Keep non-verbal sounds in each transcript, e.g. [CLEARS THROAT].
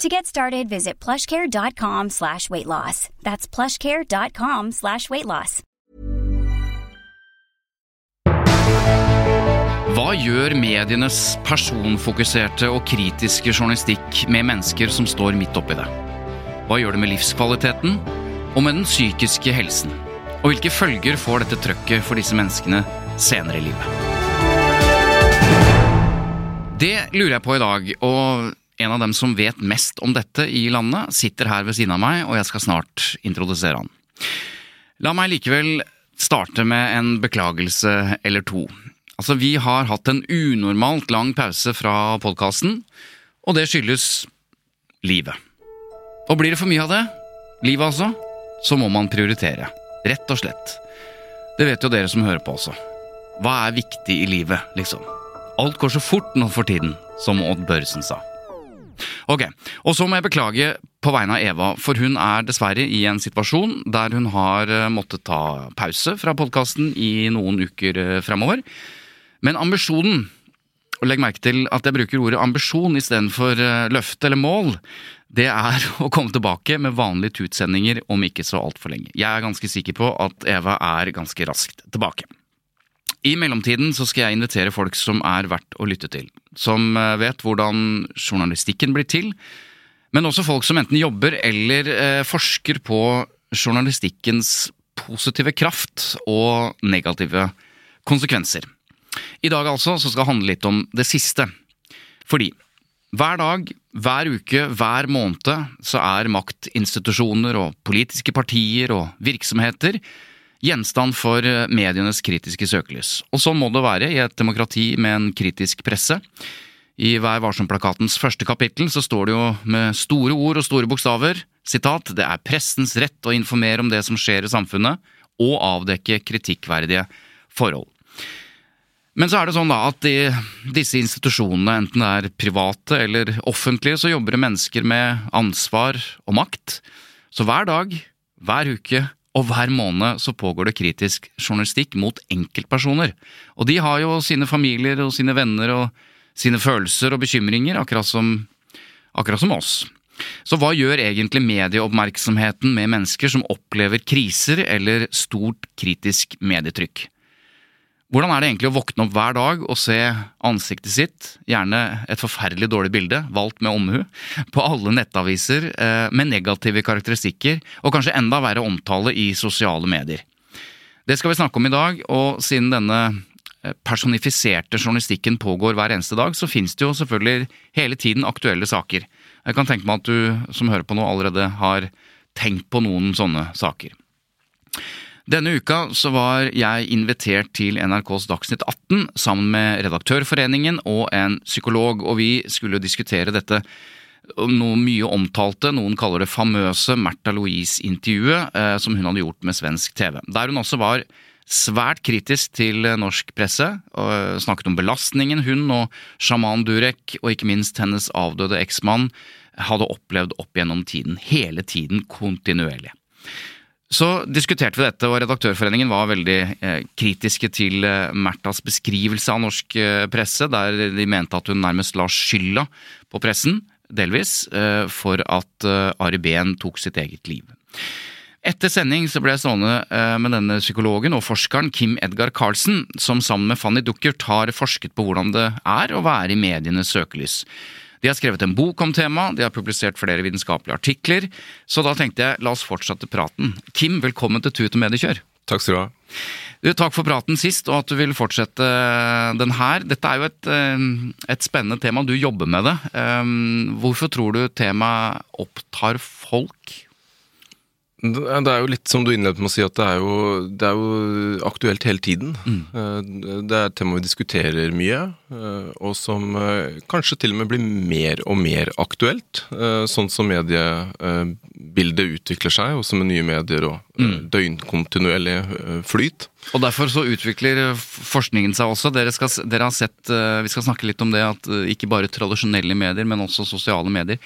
To get started, visit plushcare.com slash weight loss. That's plushcare.com slash weight loss. Hva gjør medienes personfokuserte og kritiske journalistikk med mennesker som står midt oppi det? Hva gjør det med livskvaliteten og med den psykiske helsen? Og hvilke følger får dette trøkket for disse menneskene senere i livet? Det lurer jeg på i dag, og en av dem som vet mest om dette i landet, sitter her ved siden av meg, og jeg skal snart introdusere han. La meg likevel starte med en beklagelse eller to. Altså, vi har hatt en unormalt lang pause fra podkasten, og det skyldes livet. Og blir det for mye av det, livet altså, så må man prioritere. Rett og slett. Det vet jo dere som hører på også. Hva er viktig i livet, liksom? Alt går så fort nå for tiden, som Odd Børresen sa. Ok, og så må jeg beklage på vegne av Eva, for hun er dessverre i en situasjon der hun har eh, måttet ta pause fra podkasten i noen uker eh, fremover. Men ambisjonen, og legg merke til at jeg bruker ordet ambisjon istedenfor eh, løfte eller mål, det er [LAUGHS] å komme tilbake med vanlige tutsendinger om ikke så altfor lenge. Jeg er ganske sikker på at Eva er ganske raskt tilbake. I mellomtiden så skal jeg invitere folk som er verdt å lytte til. Som eh, vet hvordan journalistikken blir til, men også folk som enten jobber eller eh, forsker på journalistikkens positive kraft og negative konsekvenser. I dag altså så skal det handle litt om det siste. Fordi hver dag, hver uke, hver måned så er maktinstitusjoner og politiske partier og virksomheter gjenstand for medienes kritiske søkelys. Og sånn må det være i et demokrati med en kritisk presse. I Vær varsom-plakatens første kapittel så står det jo med store ord og store bokstaver sitat, det er pressens rett å informere om det som skjer i samfunnet, og avdekke kritikkverdige forhold. Men så er det sånn da at i disse institusjonene, enten det er private eller offentlige, så jobber det mennesker med ansvar og makt. Så hver dag, hver uke og hver måned så pågår det kritisk journalistikk mot enkeltpersoner. Og de har jo sine familier og sine venner og sine følelser og bekymringer, akkurat som, akkurat som oss. Så hva gjør egentlig medieoppmerksomheten med mennesker som opplever kriser eller stort kritisk medietrykk? Hvordan er det egentlig å våkne opp hver dag og se ansiktet sitt, gjerne et forferdelig dårlig bilde, valgt med omhu, på alle nettaviser eh, med negative karakteristikker, og kanskje enda verre omtale i sosiale medier? Det skal vi snakke om i dag, og siden denne eh, personifiserte journalistikken pågår hver eneste dag, så finnes det jo selvfølgelig hele tiden aktuelle saker. Jeg kan tenke meg at du som hører på nå allerede har tenkt på noen sånne saker. Denne uka så var jeg invitert til NRKs Dagsnytt 18 sammen med Redaktørforeningen og en psykolog, og vi skulle diskutere dette noe mye omtalte, noen kaller det famøse Märtha Louise-intervjuet eh, som hun hadde gjort med svensk TV. Der hun også var svært kritisk til norsk presse, og snakket om belastningen hun og sjaman Durek, og ikke minst hennes avdøde eksmann, hadde opplevd opp gjennom tiden. Hele tiden kontinuerlig. Så diskuterte vi dette, og Redaktørforeningen var veldig eh, kritiske til eh, Märthas beskrivelse av norsk eh, presse, der de mente at hun nærmest la skylda på pressen, delvis, eh, for at Ari Behn tok sitt eget liv. Etter sending så ble jeg stående med denne psykologen og forskeren Kim Edgar Karlsen, som sammen med Fanny Duckert har forsket på hvordan det er å være i medienes søkelys. De har skrevet en bok om temaet, de har publisert flere vitenskapelige artikler, så da tenkte jeg la oss fortsette praten. Kim, velkommen til Tut og mediekjør. Takk skal du ha. Du, takk for praten sist, og at du vil fortsette den her. Dette er jo et, et spennende tema, du jobber med det. Hvorfor tror du temaet opptar folk? Det er jo litt som du innledet med å si, at det er jo, det er jo aktuelt hele tiden. Mm. Eh, det er et tema vi diskuterer mye, eh, og som eh, kanskje til og med blir mer og mer aktuelt. Sånn som mediebildet utvikler seg, også med nye medier og mm. døgnkontinuerlig flyt. Og Derfor så utvikler forskningen seg også. Dere skal, dere har sett, Vi skal snakke litt om det, at ikke bare tradisjonelle medier, men også sosiale medier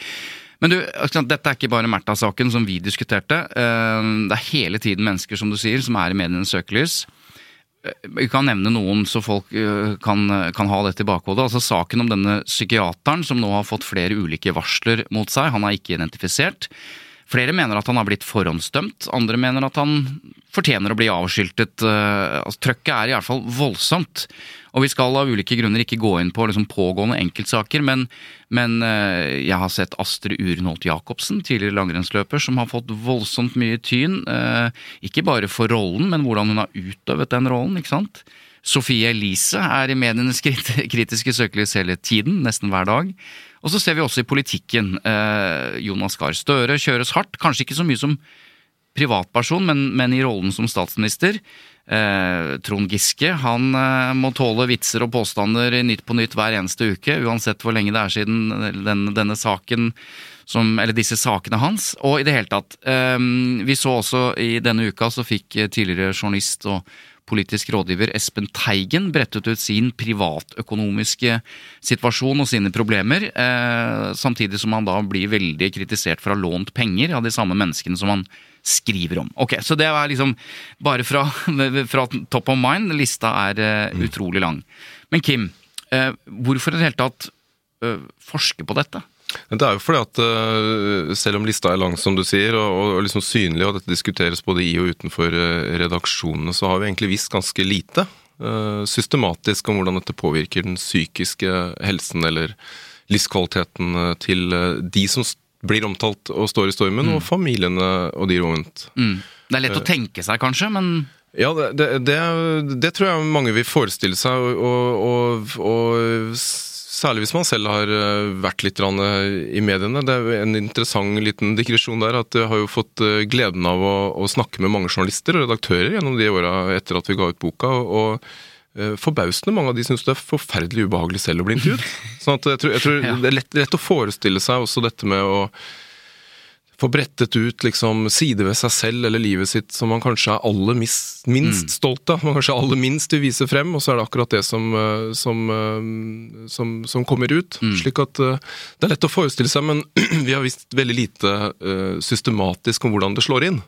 men du, dette er ikke bare Märtha-saken som vi diskuterte. Eh, det er hele tiden mennesker, som du sier, som er i medienes søkelys. Eh, vi kan nevne noen så folk eh, kan, kan ha dette i bakhodet. Altså Saken om denne psykiateren som nå har fått flere ulike varsler mot seg. Han er ikke identifisert. Flere mener at han har blitt forhåndsdømt, andre mener at han fortjener å bli avskiltet. Altså, trøkket er i hvert fall voldsomt. Og vi skal av ulike grunner ikke gå inn på liksom pågående enkeltsaker, men, men eh, jeg har sett Astrid Urnholt Jacobsen, tidligere langrennsløper, som har fått voldsomt mye tyn. Eh, ikke bare for rollen, men hvordan hun har utøvet den rollen. ikke sant? Sofie Elise er i medienes kritiske søkelys hele tiden, nesten hver dag. Og så ser vi også i politikken. Eh, Jonas Gahr Støre kjøres hardt, kanskje ikke så mye som privatperson, men, men i rollen som statsminister. Eh, Trond Giske han eh, må tåle vitser og påstander Nytt på Nytt hver eneste uke, uansett hvor lenge det er siden den, denne saken som, eller disse sakene hans. Og i det hele tatt. Vi så også i denne uka så fikk tidligere journalist og politisk rådgiver Espen Teigen brettet ut sin privatøkonomiske situasjon og sine problemer, eh, samtidig som han da blir veldig kritisert for å ha lånt penger av de samme menneskene som han skriver om. Ok, Så det er liksom bare fra, [LAUGHS] fra top of mind. Lista er uh, utrolig lang. Men Kim, uh, hvorfor i det hele tatt forske på dette? Det er jo fordi at selv om lista er lang, som du sier, og, og liksom synlig, og dette diskuteres både i og utenfor redaksjonene, så har vi egentlig visst ganske lite systematisk om hvordan dette påvirker den psykiske helsen eller livskvaliteten til de som blir omtalt og står i stormen, mm. og familiene og de rundt. Mm. Det er lett å eh, tenke seg, kanskje, men ja, det, det, det, tror jeg mange vil forestille seg, og, og, og, særlig hvis man selv har eh, vært litt i mediene. Det er en interessant liten digresjon der, at jeg har jo fått eh, gleden av å, å snakke med mange journalister og redaktører gjennom de åra etter at vi ga ut boka. og Eh, forbausende mange av de syns det er forferdelig ubehagelig selv å bli intervjuet. Sånn at jeg tror, jeg tror. [LAUGHS] Det er lett, lett, å forestille seg også dette med å få brettet ut liksom sider ved seg selv eller livet sitt som man kanskje er aller minst, minst mm. stolt av, man kanskje aller minst vil vise frem, og så er det akkurat det som, eh, som, eh, som, som kommer ut. Mm. Slik at det er lett å forestille seg, men [CLEARS THROAT] vi har visst veldig lite systematisk om hvordan det slår inn.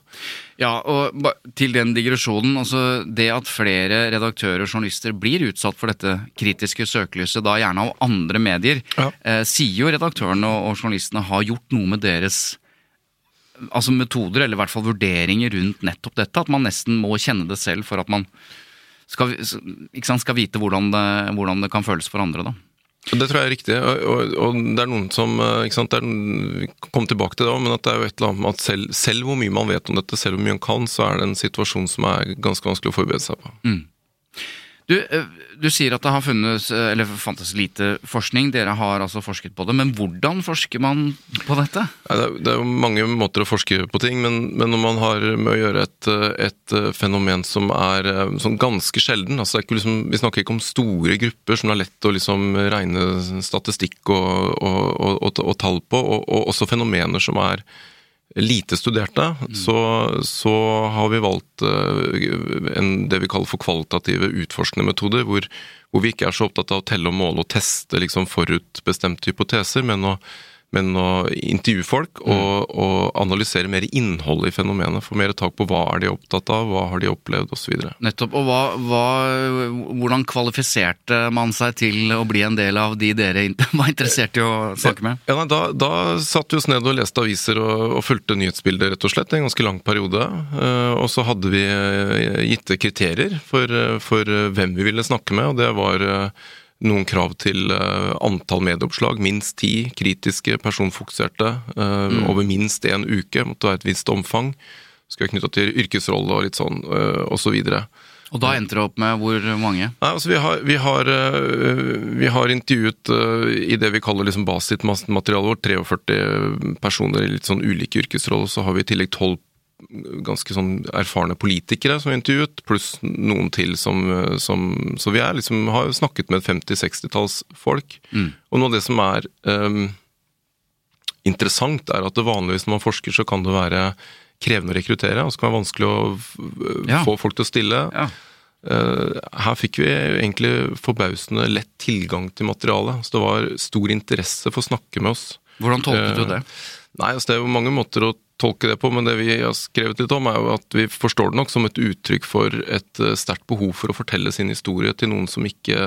Ja, og til den digresjonen. altså Det at flere redaktører og journalister blir utsatt for dette kritiske søkelyset, da gjerne av andre medier, ja. eh, sier jo redaktørene og, og, journalistene har gjort noe med deres altså metoder, eller i hvert fall vurderinger rundt nettopp dette. At man nesten må kjenne det selv for at man skal, sant, skal vite hvordan det, hvordan det kan føles for andre. da. Det tror jeg er riktig, og, og, og det er noen som eh, ikke sant, er, kommer tilbake til det òg, men at det er jo et eller annet med at selv, selv, hvor mye man vet om dette, selv hvor mye man kan, så er det en situasjon som er ganske vanskelig å forberede seg på. Mm. Du, eh, du, sier at det har funnes, eh, eller fantes lite forskning. Dere har altså forsket på det. Men hvordan forsker man på dette? Det er jo mange måter å forske på ting, men, men når man har med å gjøre et, et eh, fenomen som er sånn ganske sjelden altså liksom, Vi snakker ikke om store grupper som det er lett å liksom regne statistikk og, og, og, og tall på, og også fenomener som er lite studerte, mm. så, så, har vi valgt uh, en, det vi kaller for kvalitative utforskende metoder, hvor, hvor, vi ikke er så opptatt av å telle og måle og teste liksom forutbestemte hypoteser, men å men å intervjue folk og, mm. og, analysere mer innholdet i fenomenet. Få mer tak på hva er de opptatt av, hva har de opplevd osv. Nettopp. Og hva, hva, hvordan kvalifiserte man seg til å bli en del av de dere [LAUGHS] var interessert i å snakke med? Ja, nei, da, da satt vi oss ned og leste aviser og, og fulgte nyhetsbildet, rett og slett. En ganske lang periode. Eh, og så hadde vi eh, gitte kriterier for, eh, for hvem vi ville snakke med, og det var noen krav til uh, antall medieoppslag. Minst ti kritiske, personfokuserte, uh, mm. over minst én uke. Måtte være et visst omfang. Skal være knytta til yrkesrolle og litt sånn, uh, og så videre. Og da endte det opp med hvor mange? Nei, altså Vi har, vi har, vi har intervjuet i det vi kaller liksom basismaterialet vårt, 43 personer i litt sånn ulike yrkesroller. Så har vi i tillegg 12 ganske sånn erfarne politikere som vi intervjuet, pluss noen til som, som Så vi er liksom, har snakket med 50-60-talls folk. Mm. Og noe av det som er um, interessant, er at det vanligvis når man forsker, så kan det være krevende å rekruttere, og så kan det være vanskelig å ja. få folk til å stille. Ja. Uh, her fikk vi egentlig forbausende lett tilgang til materialet. Så det var stor interesse for å snakke med oss. Hvordan tolket du det? Nei, altså Det er jo mange måter å tolke det på, men det vi har skrevet litt om, er jo at vi forstår det nok som et uttrykk for et uh, sterkt behov for å fortelle sin historie til noen som ikke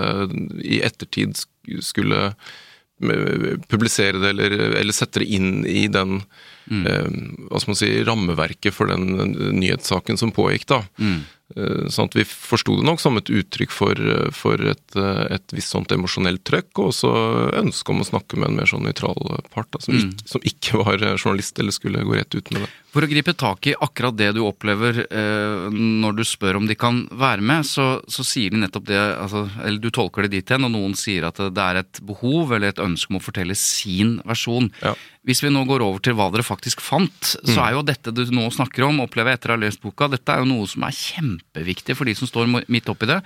i ettertid skulle publisere det eller, eller sette det inn i den mm. eh, hva skal man si, rammeverket for den nyhetssaken som pågikk. da. Mm. Eh, sånn at vi forsto det nok som et uttrykk for, for et, et visst sånt emosjonelt trøkk, og også ønske om å snakke med en mer sånn nøytral part, da, som, mm. ikke, som, ikke, var journalist eller skulle gå rett ut med det. For å gripe tak i akkurat det du opplever eh, når du spør om de kan være med, så, så sier de nettopp det, altså, eller du tolker det dit hen, og noen sier at det er et behov eller et ønske om å fortelle sin versjon. Ja. Hvis vi nå går over til hva dere faktisk fant, så mm. er jo dette du nå snakker om, opplever jeg etter å ha lest boka, dette er jo noe som er kjempeviktig for de som står midt oppi det.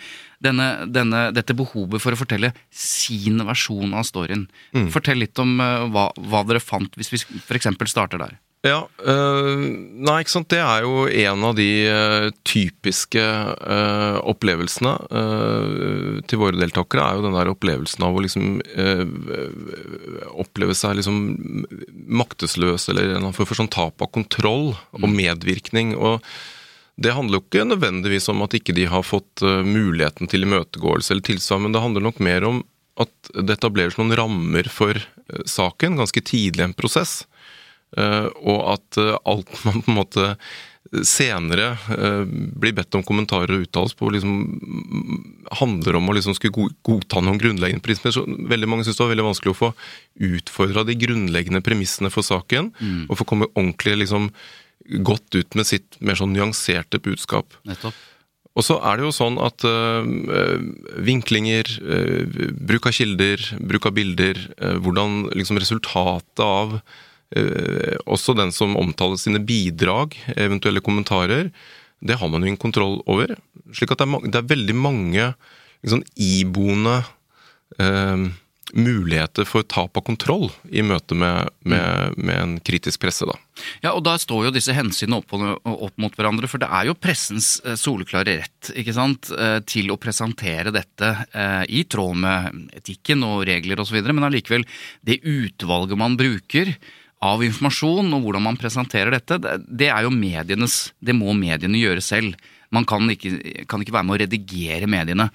Denne, denne, dette behovet for å fortelle sin versjon av storyen. Mm. Fortell litt om uh, hva, hva, dere fant, hvis vi f.eks. starter der. Ja, øh, nei, ikke sant. Det er jo en av de øh, typiske øh, opplevelsene til våre deltakere. er jo den der opplevelsen av å liksom oppleve seg liksom maktesløs, eller en form for sånn tap av kontroll og mm. medvirkning. og det handler jo ikke nødvendigvis om at ikke de har fått muligheten til imøtegåelse eller tilsvar, men det handler nok mer om at det etableres noen rammer for saken ganske tidlig i en prosess. Eh, og at eh, alt [LAUGHS] man på en måte senere eh, blir bedt om kommentarer og uttalelser på, liksom, handler om å liksom skulle godta noen grunnleggende premisser. Så veldig mange syns det var veldig vanskelig å få utfordra de grunnleggende premissene for saken, mm. og få komme ordentlig liksom, godt ut med sitt mer sånn nyanserte budskap. Nettopp. Og så er det jo sånn at øh, vinklinger, øh, bruk av kilder, bruk av bilder, øh, hvordan liksom resultatet av også den som omtaler sine bidrag, eventuelle kommentarer, det har man jo ingen kontroll over. Slik at det er, det er veldig mange liksom, iboende eh, muligheter for tap av kontroll i møte med, med, med, en kritisk presse. Da. Ja, og Da står jo disse hensynene opp, opp, mot hverandre. For det er jo pressens eh, soleklare rett ikke sant, eh, til å presentere dette eh, i tråd med etikken og regler osv. Men allikevel, det utvalget man bruker av informasjon og hvordan man presenterer dette, det er jo medienes Det må mediene gjøre selv. Man kan ikke, kan ikke være med å redigere mediene.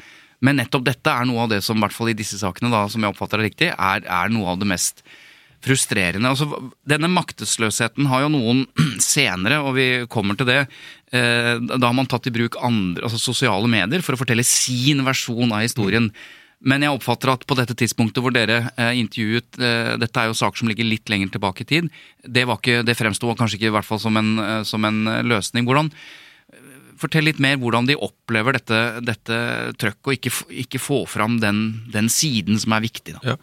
Men nettopp dette er noe av det som i hvert fall i disse sakene, da, som jeg oppfatter det riktig, er, er noe av det mest frustrerende. Altså, denne maktesløsheten har jo noen [CLEARS THROAT] senere, og vi kommer til det, eh, da har man tatt i bruk andre, altså sosiale medier for å fortelle sin versjon av historien. Mm. Men jeg oppfatter at på dette tidspunktet hvor dere eh, intervjuet eh, Dette er jo saker som ligger litt lenger tilbake i tid. Det, ikke, det fremsto kanskje ikke i hvert fall som en, eh, som en eh, løsning. Hvordan, Fortell litt mer hvordan de opplever dette, dette trøkket, og ikke, ikke, få fram den, den, siden som er viktig. Da. Ja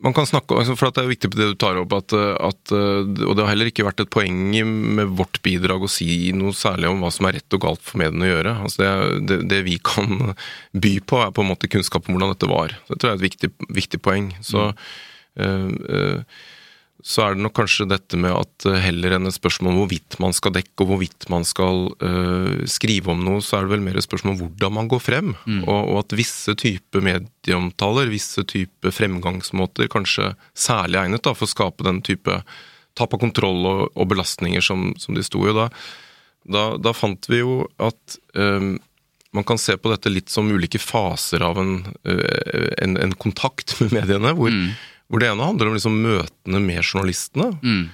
man kan snakke, om, for Det er viktig på det du tar opp, at, at, og det har heller ikke vært et poeng med vårt bidrag å si noe særlig om hva som er rett og galt for mediene å gjøre. Altså det, det, det, vi kan [LAUGHS] by på, er på en måte kunnskap om hvordan dette var. Så Det tror jeg er et viktig, viktig poeng. Så mm. øh, øh, så er det nok kanskje dette med at eh, heller enn et spørsmål om hvorvidt man skal dekke og hvorvidt man skal uh, skrive om noe, så er det vel mer et spørsmål om hvordan man går frem. Mm. Og, og, at visse typer medieomtaler, visse typer fremgangsmåter, kanskje særlig egnet da, for å skape den type tap av kontroll og, og belastninger som, som, de sto i. Da, da, da fant vi jo at um, man kan se på dette litt som ulike faser av en, en, en kontakt med mediene. hvor mm hvor det ene handler om liksom møtene med journalistene. Mm.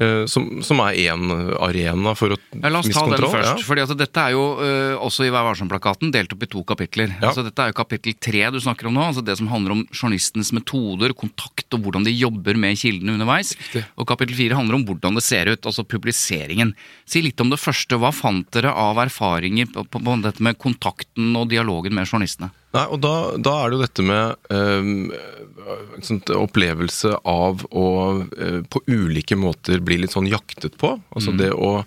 Eh, som, som er én arena for å Ja, la oss ta den først. ja. fordi at Dette er jo uh, også i Vær varsom-plakaten delt opp i to kapitler. Ja. Altså Dette er jo kapittel tre du snakker om nå. altså Det som handler om journalistenes metoder, kontakt og hvordan de jobber med kildene underveis. Og kapittel fire handler om hvordan det ser ut, altså publiseringen. Si litt om det første. Hva fant dere av erfaringer på, på, på dette med kontakten og dialogen med journalistene? Nei, og da, da er det jo dette med eh, en sånn opplevelse av å eh, på ulike måter bli litt sånn jaktet på. Altså det å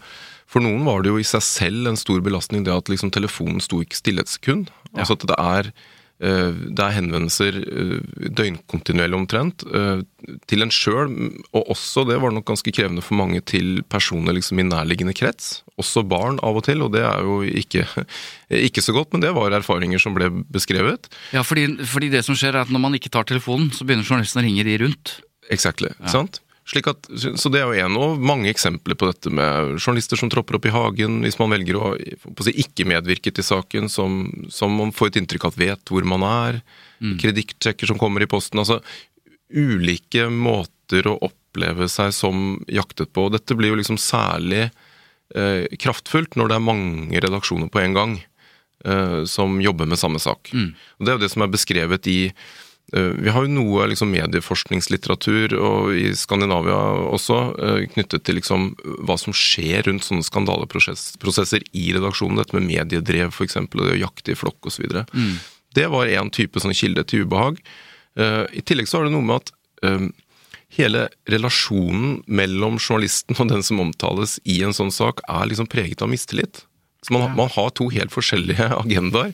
For noen var det jo i seg selv en stor belastning det at liksom telefonen sto ikke stille et sekund. Altså at det er det er henvendelser eh, døgnkontinuerlig omtrent eh, til en sjøl, og også, det var nok ganske krevende for mange, til personer liksom i nærliggende krets. Også barn av og til, og det er jo ikke, [LAUGHS] ikke så godt, men det var erfaringer som ble beskrevet. Ja, fordi, fordi det som skjer er at Når man ikke tar telefonen, så begynner journalisten å ringe de rundt. Exactly, sant? Slik at, så det er jo en og mange eksempler på dette med journalister som tropper opp i hagen, hvis man velger å, på å si, ikke medvirke til saken, som, som man får et inntrykk av at vet hvor man er, kredittsjekker som kommer i posten, altså ulike måter å oppleve seg som jaktet på. Og dette blir jo liksom særlig eh, kraftfullt når det er mange redaksjoner på en gang eh, som jobber med samme sak. Og Det er jo det som er beskrevet i vi har jo noe liksom, medieforskningslitteratur og i Skandinavia også eh, knyttet til liksom, hva som skjer rundt sånne skandaleprosesser i redaksjonen. Dette med mediedrev f.eks. og det å jakte i flokk osv. Mm. Det var én type sånn kilde til ubehag. Uh, I tillegg så har det noe med at um, hele relasjonen mellom journalisten og den som omtales i en sånn sak, er liksom preget av mistillit. Så man, man har to helt forskjellige [LAUGHS] agendaer.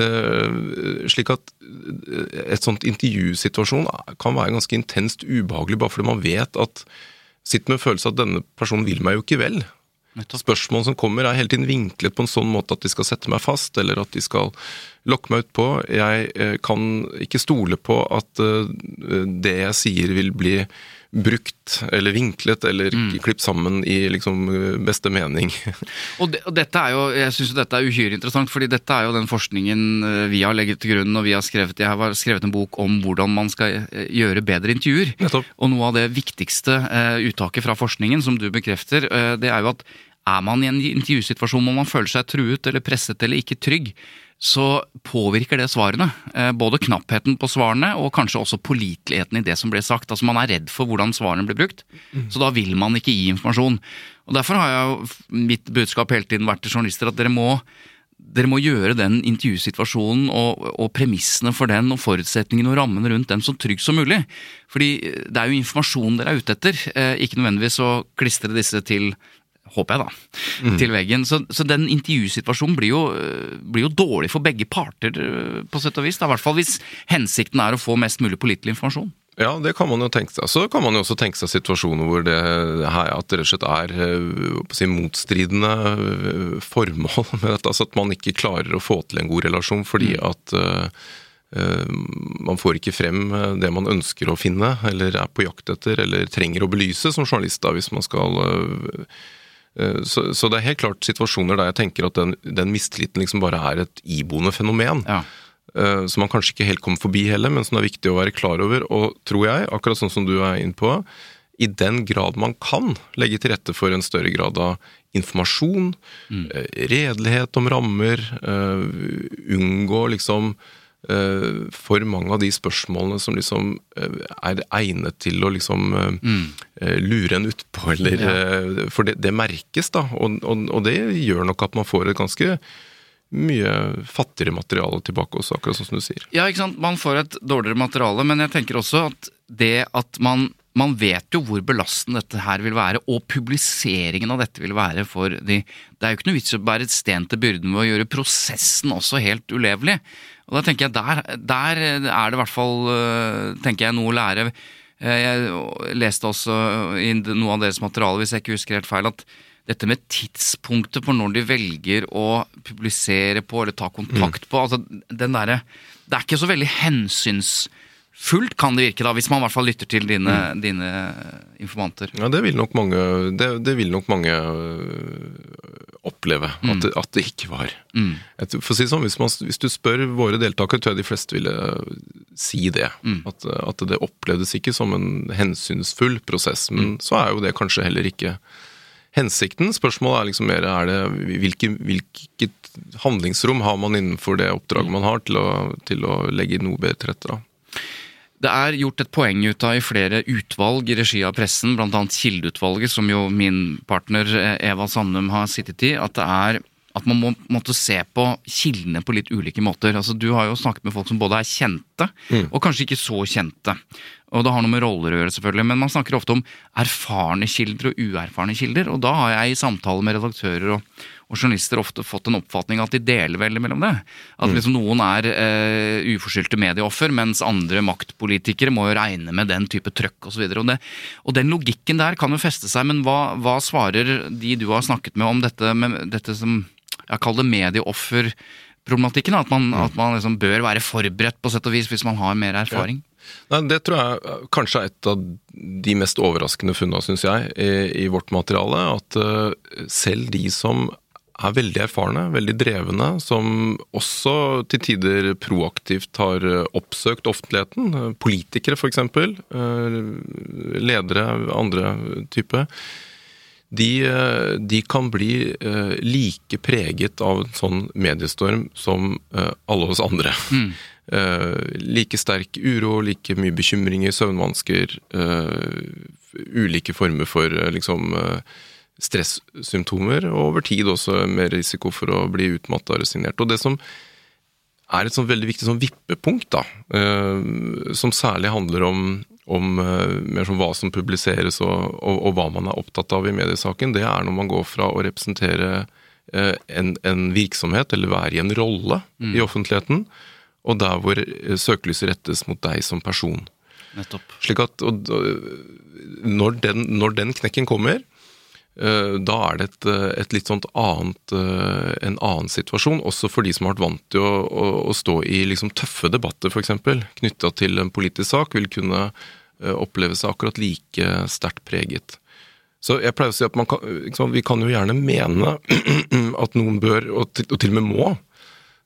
Eh, slik at eh, et sånt intervjusituasjon kan være ganske intenst ubehagelig, bare fordi man vet at Sitter med en følelse at denne personen vil meg jo ikke vel. Spørsmål som kommer er hele tiden vinklet på en sånn måte at de skal sette meg fast, eller at de skal lokke meg utpå. Jeg eh, kan ikke stole på at det jeg sier vil bli brukt eller vinklet eller klippet sammen i liksom beste mening. [LAUGHS] Og, de, og dette er jo, jeg synes jo dette er uhyre interessant, fordi dette er jo den forskningen eh, vi har legget til grunn. og vi har skrevet, Jeg har skrevet en bok om hvordan man skal eh, gjøre bedre intervjuer. Nettopp. Og noe av det viktigste uh, uttaket fra forskningen, som du bekrefter, uh, det er jo at er man i en intervjusituasjon hvor man føler seg truet eller presset eller ikke trygg, så påvirker det svarene. Eh, både knappheten på svarene og kanskje også påliteligheten i det som ble sagt. Altså Man er redd for hvordan svarene blir brukt, så da vil man ikke gi informasjon. Og Derfor har jeg mitt budskap hele tiden vært til journalister at dere må dere må gjøre den intervjusituasjonen og, og premissene for den og forutsetningene og rammene rundt den så trygg som mulig. Fordi det er jo informasjon dere er ute etter, eh, ikke nødvendigvis å klistre disse til håper jeg, da, til veggen. Så, så den intervjusituasjonen blir jo, blir jo dårlig for begge parter, øh, på sett og vis. da. I hvert fall hvis hensikten er å få mest mulig pålitelig informasjon. Ja, det kan man jo tenke seg. Så kan man jo også tenke seg situasjoner hvor det, her, at det rett og slett er eh, si, motstridende eh, formål med dette. Altså at man ikke klarer å få til en god relasjon fordi at eh, eh, man får ikke frem eh, det man ønsker å finne, eller er på jakt etter, eller trenger å belyse som journalist, da, hvis man skal eh, eh, så, så det er helt klart situasjoner der jeg tenker at den, den mistilliten liksom bare er et iboende fenomen. Ja. eh, som man kanskje ikke helt kommer forbi heller, men som det er viktig å være klar over. Og tror jeg, akkurat sånn som du er inne på, i den grad man kan legge til rette for en større grad av informasjon, mm. redelighet om rammer, eh, unngå liksom eh, for mange av de spørsmålene som liksom eh, er egnet til å liksom mm. eh, lure en utpå, eller eh, For det, det merkes, da, og, og, og det gjør nok at man får et ganske mye fattigere materiale tilbake også, akkurat sånn som du sier. Ja, ikke sant. Man får et dårligere materiale, men jeg tenker også at det at man man vet jo hvor belastende dette her vil være, og publiseringen av dette vil være for de Det er jo ikke noe vits å bære et sten til byrden ved å gjøre prosessen også helt ulevelig. Og da tenker jeg der, der er det i hvert fall øh, tenker jeg, noe å lære. Eh, Jeg leste også i noe av deres materiale, hvis jeg ikke husker helt feil, at dette med tidspunktet for når de velger å publisere på eller ta kontakt på altså den der, Det er ikke så veldig fullt, kan det virke, da, hvis man i hvert fall lytter til dine, mm. dine informanter. Ja, det vil nok mange, det, det vil nok mange øh, oppleve. Mm. At, det, at, det, ikke var. Mm. For å si sånn, hvis, man, hvis, du spør våre deltakere, tror jeg de fleste ville øh, si det. Mm. At, at, det opplevdes ikke som en hensynsfull prosess. Men mm. så er jo det kanskje heller ikke hensikten. Spørsmålet er liksom mer er det, hvilke, hvilket handlingsrom har man innenfor det oppdraget man har, til å, til å legge noe bedre til rette. Det er gjort et poeng ut av i flere utvalg i regi av pressen, bl.a. Kildeutvalget, som jo min partner eh, Eva Sandum har sittet i, at det er at man må måtte se på kildene på litt ulike måter. Altså, du har jo snakket med folk som både er kjente, mm. og kanskje ikke så kjente. Og det har noe med roller å gjøre, selvfølgelig, men man snakker ofte om erfarne kilder og uerfarne kilder. Og da har jeg i samtale med redaktører og, og journalister ofte fått en oppfatning at de deler veldig mellom det. At mm. liksom noen er eh, uforskyldte medieoffer, mens andre maktpolitikere må jo regne med den type trøkk osv. Og, og, og den logikken der kan jo feste seg, men hva, hva svarer de du har snakket med om dette, med dette som jeg kaller det medieofferproblematikken. At man, mm. at man liksom bør være forberedt på sett og vis hvis man har mer erfaring. Ja. Nei, Det tror jeg kanskje er et av de mest overraskende funnene, syns jeg, i, i, vårt materiale. At uh, selv de som er veldig erfarne, veldig drevne, som også til tider proaktivt har oppsøkt offentligheten, politikere f.eks., uh, ledere, andre type, de, eh, de, kan bli like preget av en sånn mediestorm som alle oss andre. Mm. [LAUGHS] Like sterk uro, like mye bekymringer, søvnvansker, ulike former for liksom stressymptomer, og over tid også mer risiko for å bli utmatta og resignert. Og det som er et sånn veldig viktig sånn vippepunkt, da, som særlig handler om om uh, mer som hva som publiseres og, og, og, hva man er opptatt av i mediesaken, det er når man går fra å representere uh, en, en, virksomhet, eller være i en rolle mm. i offentligheten, og der hvor søkelyset rettes mot deg som person. Nettopp. Slik at og, når, den, når, den, knekken kommer, da er det et, et litt sånt annet, en annen situasjon, også for de som har vært vant til å, å, å stå i liksom tøffe debatter, f.eks., knytta til en politisk sak, vil kunne Eh, oppleve seg akkurat like sterkt preget. Så jeg pleier å si at kan, liksom, vi kan jo gjerne mene [CLEARS THROAT] at noen bør, og til, og til og med må,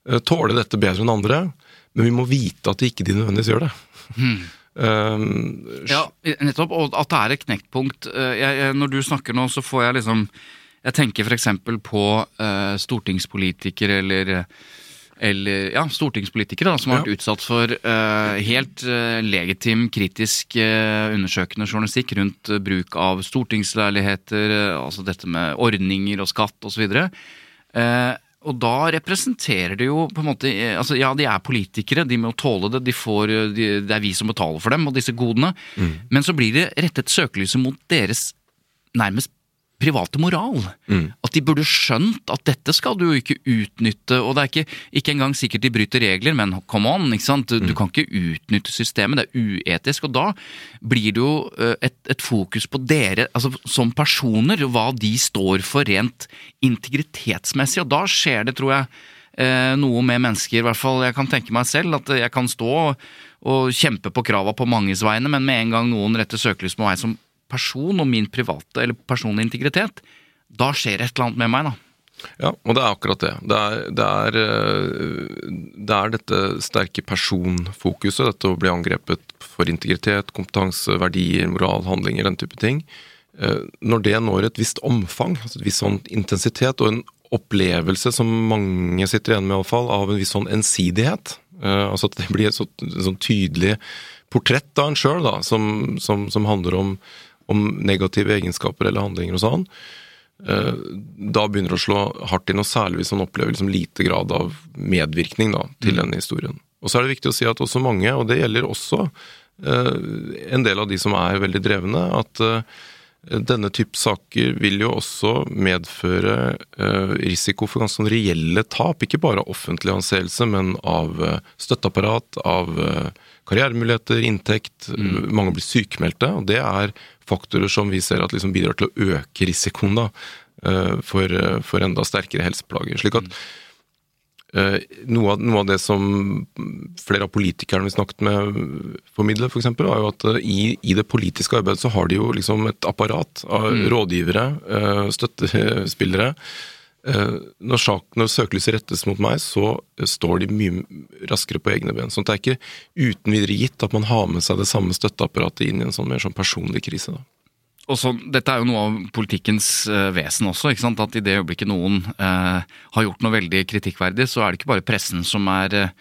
eh, tåle dette bedre enn andre, men vi må vite at ikke de nødvendigvis gjør det. Hmm. Um, ja, nettopp. Og at det er et knekkpunkt. Jeg, jeg, når du snakker nå, så får jeg liksom Jeg tenker f.eks. på uh, stortingspolitikere eller eller ja, stortingspolitikere da, som har vært utsatt for uh, helt uh, legitim, kritisk uh, undersøkende journalistikk rundt bruk av stortingsleiligheter, altså dette med ordninger og skatt osv. Uh, og da representerer det jo på en måte altså Ja, de er politikere, de må tåle det. De får, de, det er vi som betaler for dem og disse godene. Mm. Men så blir det rettet søkelyset mot deres nærmest private moral. Mm. At de burde skjønt at dette skal du jo ikke utnytte. Og det er ikke, ikke engang sikkert de bryter regler, men come on, ikke sant? Du, mm. kan ikke utnytte systemet. Det er uetisk. Og da blir det jo eh, et, et, fokus på dere altså som personer, hva de står for rent integritetsmessig. Og da skjer det, tror jeg, eh, noe med mennesker, i hvert fall jeg kan tenke meg selv, at jeg kan stå og kjempe på krava på manges vegne, men med en gang noen retter søkelys på meg som person og min private eller personlige integritet, da skjer et eller annet med meg, da. Ja, og det er akkurat det. Det er, det er, eh, det er dette sterke personfokuset, dette å bli angrepet for integritet, kompetanse, verdier, moral, handlinger, den type ting. Eh, når det når et visst omfang, altså et visst sånn intensitet, og en opplevelse som mange sitter igjen med, iallfall, av en viss sånn ensidighet, eh, altså at det blir et sånn tydelig portrett av en sjøl, som, som, som handler om om negative egenskaper eller handlinger hos sånn, eh, da begynner det å slå hardt inn, og særlig hvis man opplever liksom lite grad av medvirkning da, til mm. denne historien. Og så er det viktig å si at også mange, og det gjelder også eh, en del av de som er veldig drevne, at eh, denne type saker vil jo også medføre risiko for ganske sånn reelle tap. Ikke bare av offentlig anseelse, men av støtteapparat, av karrieremuligheter, inntekt. Mm. Mange blir sykemeldte, og det er faktorer som vi ser at liksom bidrar til å øke risikoen da, eh, for, for, enda sterkere helseplager. Slik at eh, noe, av, noe, av, det som flere av politikerne vi snakket med formidler, f.eks., var jo at i, i, det politiske arbeidet så har de jo liksom et apparat av mm. rådgivere, støttespillere. Når, sak, når søkelyset rettes mot meg, så står de mye raskere på egne ben. Så det er ikke uten videre gitt at man har med seg det samme støtteapparatet inn i en sånn mer sånn personlig krise. da og så, Dette er jo noe av politikkens uh, vesen også. ikke sant? At i det øyeblikket noen uh, har gjort noe veldig kritikkverdig, så er det ikke bare pressen som er uh,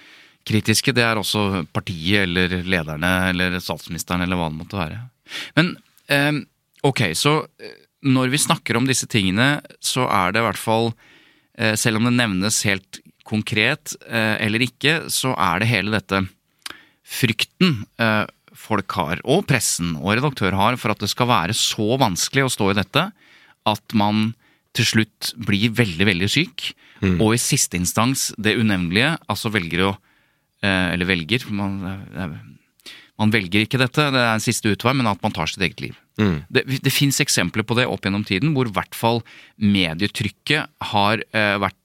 kritiske. Det er også partiet eller lederne eller statsministeren eller hva det måtte være. Men ok, så når vi snakker om disse tingene, så er det i hvert fall Selv om det nevnes helt konkret eller ikke, så er det hele dette frykten folk har, og pressen og redaktør har, for at det skal være så vanskelig å stå i dette at man til slutt blir veldig, veldig syk, mm. og i siste instans det unevnelige, altså velger å eh, Eller velger man, eh, man, velger ikke dette, det er en siste utvei, men at man tar sitt eget liv. Mm. Det, det fins eksempler på det opp gjennom tiden, hvor i hvert fall medietrykket har eh, vært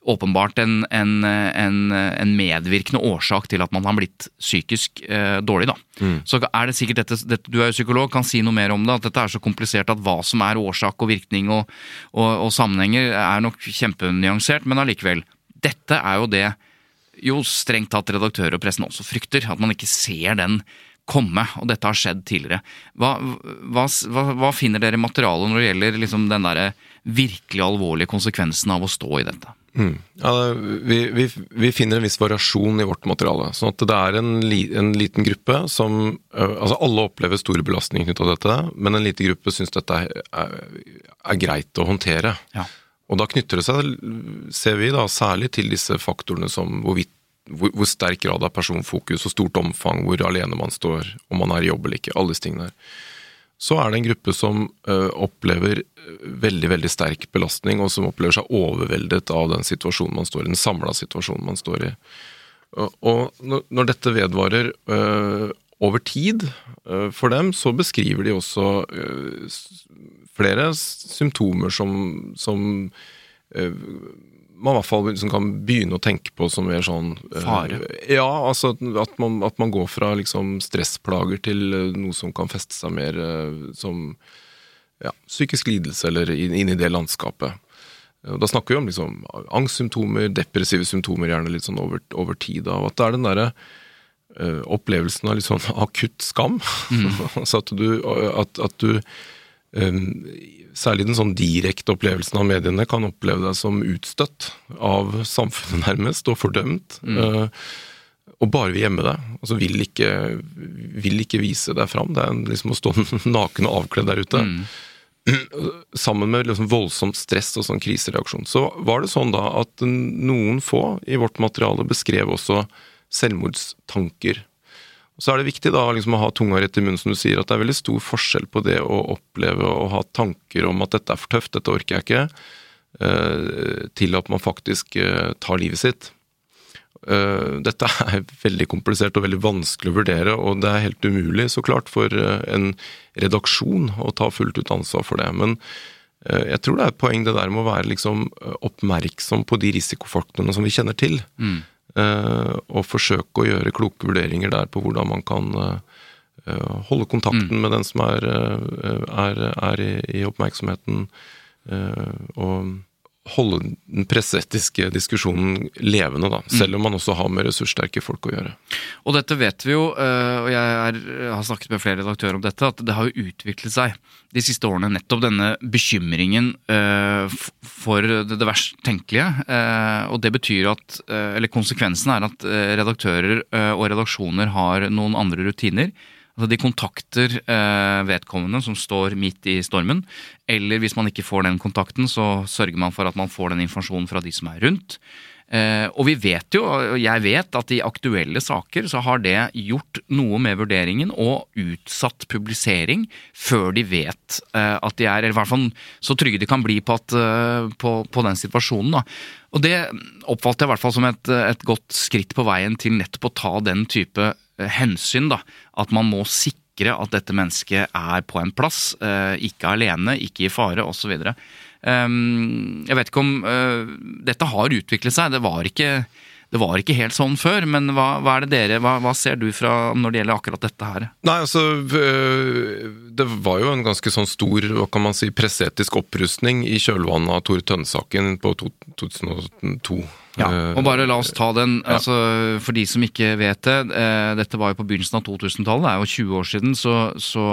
åpenbart en, en, en, en, medvirkende årsak til at man har blitt psykisk eh, dårlig. da. Mm. Så er det sikkert dette, dette, Du er jo psykolog, kan si noe mer om det. At dette er så komplisert at hva som er årsak og virkning og, og, og sammenhenger, er nok kjempenyansert, men allikevel. Dette er jo det jo strengt tatt redaktører og pressen også frykter. At man ikke ser den komme, og dette har skjedd tidligere. Hva, hva, hva, finner dere i materialet når det gjelder liksom den der virkelig alvorlige konsekvensen av å stå i dette? Mm. Ja, vi, vi, vi, finner en viss variasjon i vårt materiale. sånn at det er en, li, en liten gruppe som Altså alle opplever store belastninger knyttet til dette, men en liten gruppe syns dette er, er, er, greit å håndtere. Ja. Og da knytter det seg, ser vi da, særlig til disse faktorene som hvorvidt hvor, hvor sterk grad av personfokus og stort omfang, hvor alene man står, om man er i jobb eller ikke. Alle disse tingene der. Så er det en gruppe som ø, opplever veldig veldig sterk belastning, og som opplever seg overveldet av den situasjonen man står i, den samla situasjonen man står i. Og, og når dette vedvarer ø, over tid for dem, så beskriver de også flere symptomer som, som man i hvert fall liksom kan begynne å tenke på som mer sånn eh, Fare? ja, altså at man, at man, går fra liksom stressplager til eh, noe som kan feste seg mer uh, som ja, psykisk lidelse, eller inn, i det landskapet. Da snakker vi om liksom angstsymptomer, depressive symptomer, gjerne litt sånn over, over tid. Og at det er den derre opplevelsen av litt sånn [LAUGHS] akutt skam. Mm. [LAUGHS] altså at du, at, at du um, særlig den sånn direkte opplevelsen av mediene kan oppleve deg som utstøtt av samfunnet, nærmest, og fordømt. Mm. Uh, og bare vil gjemme deg. Altså vil ikke, vil ikke vise deg fram. Det er liksom å stå [LAUGHS] naken og avkledd der ute. Mm. [CLEARS THROAT] Sammen med liksom voldsomt stress og sånn krisereaksjon. Så var det sånn da at noen få i vårt materiale beskrev også selvmordstanker så er det viktig da liksom å ha tunga rett i munnen, som du sier, at det er veldig stor forskjell på det å oppleve og ha tanker om at dette er for tøft, dette orker jeg ikke, eh, til at man faktisk eh, tar livet sitt. Eh, dette [LAUGHS] er veldig komplisert og veldig vanskelig å vurdere, og det er helt umulig, så klart, for en redaksjon å ta fullt ut ansvar for det. Men jeg tror det er et poeng det der med å være liksom oppmerksom på de risikofaktorene som vi kjenner til. Mm. Eh, og forsøke å gjøre kloke vurderinger der på hvordan man kan eh, holde kontakten mm. med den som er, eh, er, er i, i, oppmerksomheten. og holde den presseetiske diskusjonen levende, da, mm. selv om man også har med ressurssterke folk å gjøre. Og dette vet vi jo, og jeg er, har snakket med flere redaktører om dette, at det har jo utviklet seg de siste årene nettopp denne bekymringen for det verst tenkelige. Og det betyr at, eller konsekvensen er at redaktører og redaksjoner har noen andre rutiner Altså de kontakter eh, vedkommende som står midt i stormen, eller hvis man ikke får den kontakten, så sørger man for at man får den informasjonen fra de som er rundt. Eh, og vi vet jo, og jeg vet, at i aktuelle saker så har det gjort noe med vurderingen og utsatt publisering før de vet eh, at de er, eller i hvert fall så trygge de kan bli på, at, eh, på, på den situasjonen. da. Og det oppfatter jeg i hvert fall som et, et godt skritt på veien til nettopp å ta den type hensyn. da, At man må sikre at dette mennesket er på en plass, eh, ikke alene, ikke i fare osv. Um, jeg vet ikke om uh, Dette har utviklet seg. Det var ikke det var ikke helt sånn før, men hva, hva er det dere, hva, hva, ser du fra når det gjelder akkurat dette her? Nei, altså Det var jo en ganske sånn stor hva kan man si, presseetisk opprustning i kjølvannet av Tore Tønne-saken på 2002. Ja, eh, og bare la oss ta den. Ja. altså For de som ikke vet det. Eh, dette var jo på begynnelsen av 2000-tallet, det er jo 20 år siden. Så, så,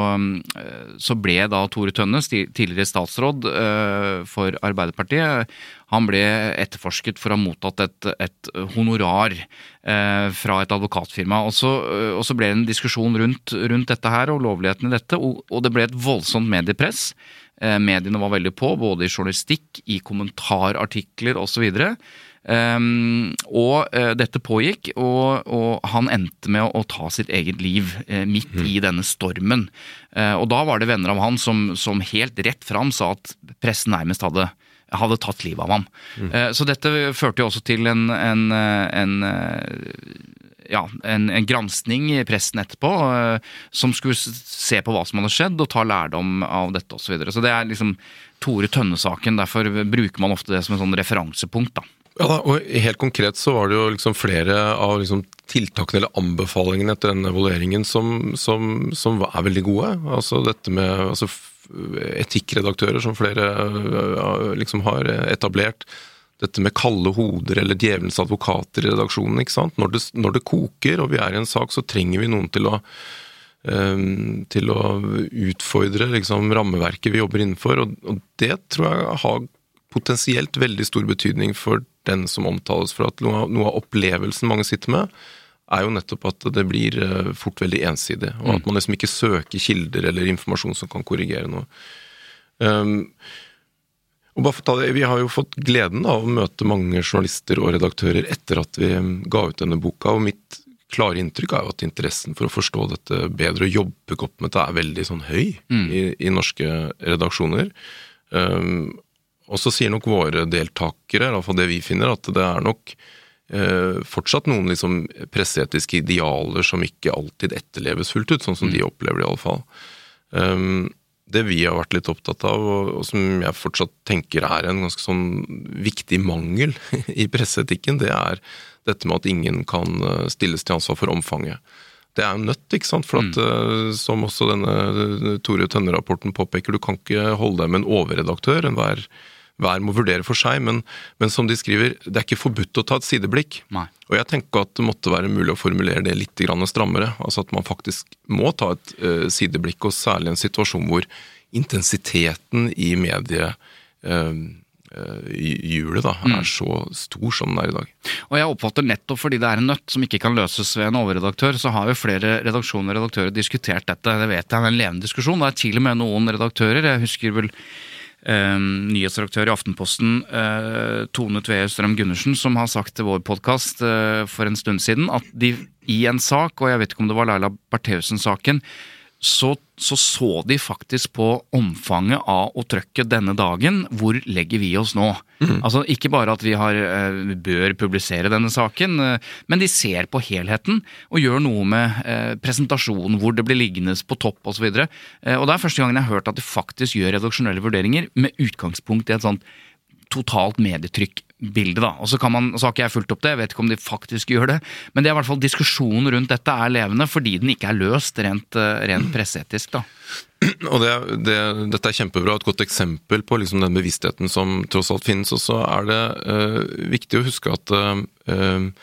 eh, så ble da Tore Tønne, tidligere statsråd for Arbeiderpartiet, han ble etterforsket for å ha mottatt et, et honorar eh, fra et advokatfirma. Og så, og så, ble det en diskusjon rundt, rundt, dette her og lovligheten i dette, og, og det ble et voldsomt mediepress. Mediene var veldig på, både i journalistikk, i kommentarartikler osv. Um, og uh, dette pågikk, og, og, han endte med å, å ta sitt eget liv uh, midt mm. i denne stormen. Uh, og da var det venner av han som, som helt rett fram sa at pressen nærmest hadde, hadde tatt livet av ham. Mm. så dette førte jo også til en, en, en ja, en, en granskning i pressen etterpå som skulle se på hva som hadde skjedd og ta lærdom av dette osv. Så, videre. så det er liksom Tore Tønne-saken. Derfor bruker man ofte det som en sånn referansepunkt. da. Ja, og Helt konkret så var det jo liksom flere av liksom tiltakene eller anbefalingene etter denne evalueringen som, som, som, er veldig gode. Altså dette med altså, etikkredaktører som flere liksom har etablert. Dette med kalde hoder eller djevelens advokater i redaksjonen. ikke sant? Når det, når det koker og vi er i en sak, så trenger vi noen til å um, til å utfordre liksom, rammeverket vi jobber innenfor. Og, og det tror jeg har potensielt veldig stor betydning for den som omtales. For at noe, av opplevelsen mange sitter med, er jo nettopp at det blir eh, fort veldig ensidig. Og at mm. man liksom ikke søker kilder eller informasjon som kan korrigere noe. Um, og bare for å ta det, Vi har jo fått gleden av å møte mange journalister og redaktører etter at vi ga ut denne boka. og mitt klare inntrykk er jo at interessen for å forstå dette bedre og jobbe godt med det er veldig sånn høy mm. i, i, norske redaksjoner. Um, og så sier nok våre deltakere, iallfall det vi finner, at det er nok eh, fortsatt noen liksom presseetiske idealer som ikke alltid etterleves fullt ut, sånn som mm. de opplever det iallfall. Um, det vi har vært litt opptatt av, og, og, som jeg fortsatt tenker er en ganske sånn viktig mangel [LAUGHS] i presseetikken, det er dette med at ingen kan eh, stilles til ansvar for omfanget. Det er jo nødt, ikke sant. For at, mm. uh, som også denne Tore Tønne-rapporten påpeker, du kan ikke holde deg med en overredaktør. Enhver hver må vurdere for seg, men, men, som de skriver, det er ikke forbudt å ta et sideblikk. Nei. Og jeg tenker at det måtte være mulig å formulere det litt strammere. Altså at man faktisk må ta et uh, sideblikk, og særlig en situasjon hvor intensiteten i medie uh, hjulet da, er mm. så stor som den er i dag. Og jeg oppfatter nettopp fordi det er en nøtt som ikke kan løses ved en overredaktør, så har jo flere redaksjoner og redaktører diskutert dette. Det vet jeg det er en levende diskusjon. Det er til og med noen redaktører, jeg husker vel eh, nyhetsredaktør i Aftenposten, eh, Tone Tvee Strøm Gundersen, som har sagt til vår podkast eh, for en stund siden at de i en sak, og jeg vet ikke om det var Laila Bertheussen-saken, så, så, så de faktisk på omfanget av å trøkke denne dagen. Hvor legger vi oss nå? Mm. Altså Ikke bare at vi har, eh, bør publisere denne saken, eh, men de ser på helheten og gjør noe med eh, presentasjonen, hvor det blir liggende på topp osv. Og, så og det er første gangen jeg har hørt at de faktisk gjør redaksjonelle vurderinger med utgangspunkt i et sånt totalt medietrykk bildet, da. Og så, kan man, så har ikke jeg fulgt opp det, jeg vet ikke om de faktisk gjør det. Men det er i hvert fall diskusjonen rundt dette er levende, fordi den ikke er løst rent, eh, rent presseetisk. da. [CLEARS THROAT] Og det, det, Dette er kjempebra, et godt eksempel på liksom den bevisstheten som tross alt finnes. Og så er det øh, viktig å huske at sant?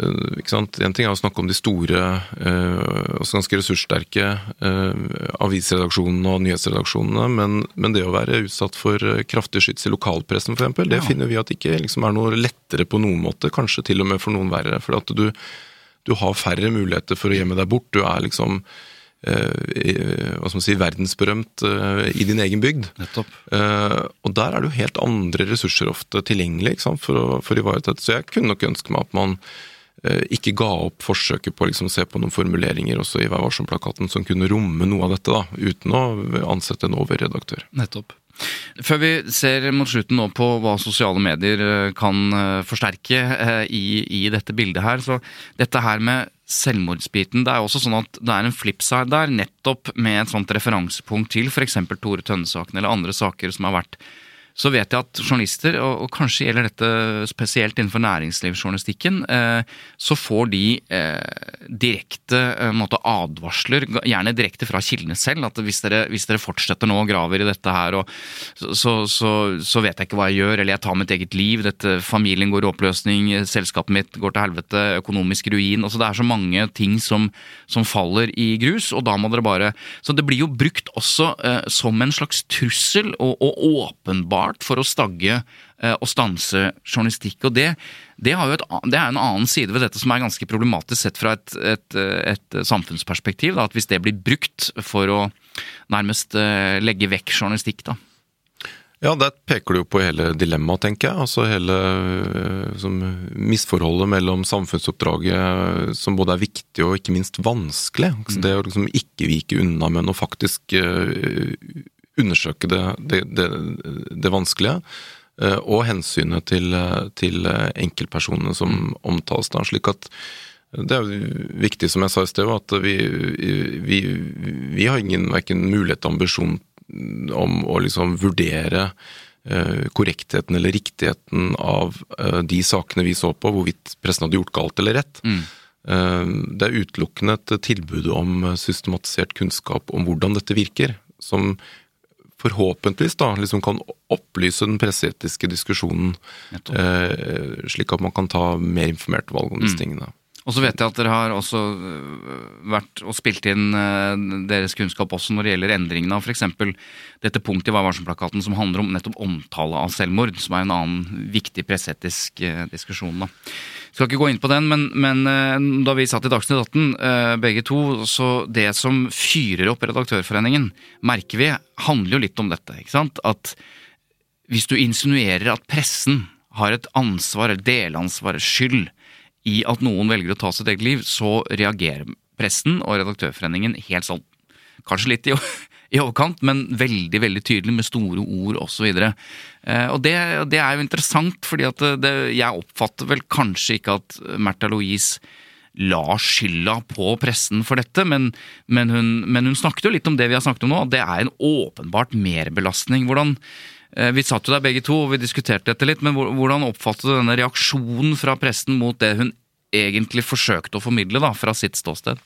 En ting er å snakke om de store, eh, også ganske ressurssterke eh, avisredaksjonene og nyhetsredaksjonene, men, men, det å være utsatt for kraftig skyts i lokalpressen f.eks., det ja. finner vi at ikke liksom, er noe lettere på noen måte, kanskje til og med for noen verre. For at du, du har færre muligheter for å gjemme deg bort. Du er liksom eh, hva skal man si, verdensberømt eh, i din egen bygd. Eh, og der er det jo helt andre ressurser ofte tilgjengelig for å, for å ivareta det. Så jeg kunne nok ønske meg at man Eh, ikke ga opp forsøket på å liksom se på noen formuleringer også i Vær varsom-plakaten som kunne romme noe av dette, da, uten å ansette en overredaktør. Nettopp. Før vi ser mot slutten nå på hva sosiale medier eh, kan eh, forsterke i, i dette bildet her, så dette her med selvmordsbiten. Det er også sånn at det er en flipside der, nettopp med et sånt referansepunkt til f.eks. Tore Tønne-saken eller andre saker som har vært så vet jeg at journalister, og, kanskje gjelder dette spesielt innenfor næringslivsjournalistikken, eh, så får de eh, direkte eh, måte, advarsler, gjerne direkte fra kildene selv, at hvis dere, hvis dere fortsetter nå og graver i dette her, og, så, så, så, vet jeg ikke hva jeg gjør, eller jeg tar mitt eget liv, dette, familien går i oppløsning, selskapet mitt går til helvete, økonomisk ruin altså Det er så mange ting som, som faller i grus, og da må dere bare Så det blir jo brukt også som en slags trussel, og, og åpenbar åpenbart for å stagge eh, og stanse journalistikk. og det, det, et, det, er en annen side ved dette som er ganske problematisk sett fra et, et, et samfunnsperspektiv. Da, at Hvis det blir brukt for å nærmest eh, legge vekk journalistikk. da. Ja, der peker du jo på hele dilemmaet, tenker jeg. Altså hele som, misforholdet mellom samfunnsoppdraget som både er viktig og ikke minst vanskelig. Altså det å liksom ikke vike unna, men å faktisk uh, undersøke det, det, det, det vanskelige. Eh, og hensynet til, til enkeltpersonene som omtales. da, slik at det er viktig, som jeg sa i sted, at vi, vi, vi har ingen verken mulighet og ambisjon om å liksom vurdere eh, korrektheten eller riktigheten av eh, de sakene vi så på, hvorvidt pressen hadde gjort galt eller rett. Mm. Det er utelukkende et tilbud om systematisert kunnskap om hvordan dette virker, som forhåpentligvis da, liksom kan opplyse den presseetiske diskusjonen, eh, slik at man kan ta mer informert valg om disse mm. tingene. Og så vet jeg at dere har også øh, vært og spilt inn øh, deres kunnskap også når det gjelder endringene av f.eks. dette punktet i Vær varsom-plakaten som handler om nettopp omtale av selvmord, som er en annen viktig presseetisk øh, diskusjon. da. Skal ikke gå inn på den, men, men da vi satt i Dagsnytt 18, begge to, så det som fyrer opp Redaktørforeningen, merker vi, handler jo litt om dette. ikke sant? At hvis du insinuerer at pressen har et ansvar, eller delansvar, skyld i at noen velger å ta sitt eget liv, så reagerer pressen og Redaktørforeningen helt sånn Kanskje litt i, [LAUGHS] i overkant, men veldig veldig tydelig med store ord osv. Og, eh, og det, det er jo interessant, fordi det, jeg oppfatter vel kanskje ikke at Märtha Louise la skylda på pressen for dette, men, men, hun, men, hun, snakket jo litt om det vi har snakket om nå, at det er en åpenbart merbelastning. Hvordan, Eh, vi satt jo der begge to og vi diskuterte dette litt, men hvordan oppfattet du denne reaksjonen fra presten mot det hun egentlig forsøkte å formidle da, fra sitt ståsted?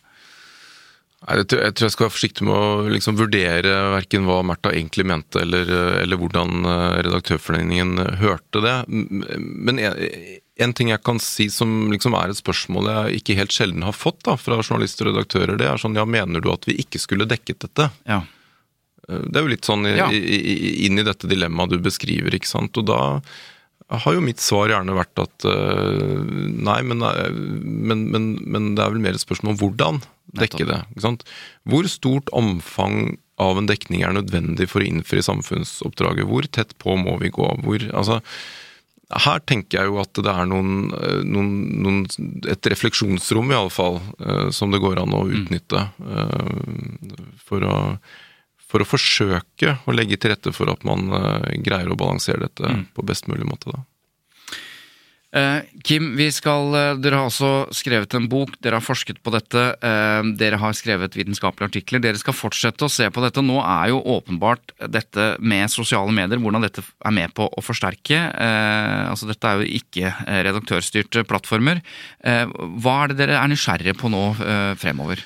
Jeg tror jeg skal være forsiktig med å liksom vurdere verken hva Märtha egentlig mente, eller, eller, hvordan eh, Redaktørforeningen hørte det. Men en, en, ting jeg kan si som liksom er et spørsmål jeg ikke helt sjelden har fått da, fra journalister og redaktører, det er sånn ja, mener du at vi ikke skulle dekket dette? Ja. Det er jo litt sånn ja. i, inn i dette dilemmaet du beskriver, ikke sant. Og da har jo mitt svar gjerne vært at uh, nei, men, men, men, men, det er vel mer et spørsmål om hvordan dekke det. ikke sant? Hvor stort omfang av en dekning er nødvendig for å innfri samfunnsoppdraget? Hvor tett på må vi gå? Hvor, altså, her tenker jeg jo at det er noen, noen, noen et refleksjonsrom, iallfall, som det går an å mm. utnytte uh, for å for å forsøke å legge til rette for at man uh, greier å balansere dette mm. på best mulig måte. da. Uh, Kim, skal, uh, dere har også skrevet en bok, dere har forsket på dette. dere har skrevet vitenskapelige artikler. Dere skal fortsette å se på dette. Nå er jo åpenbart dette med sosiale medier, hvordan dette er med på å forsterke. altså Dette er jo ikke redaktørstyrte plattformer. hva er det dere er nysgjerrige på nå fremover?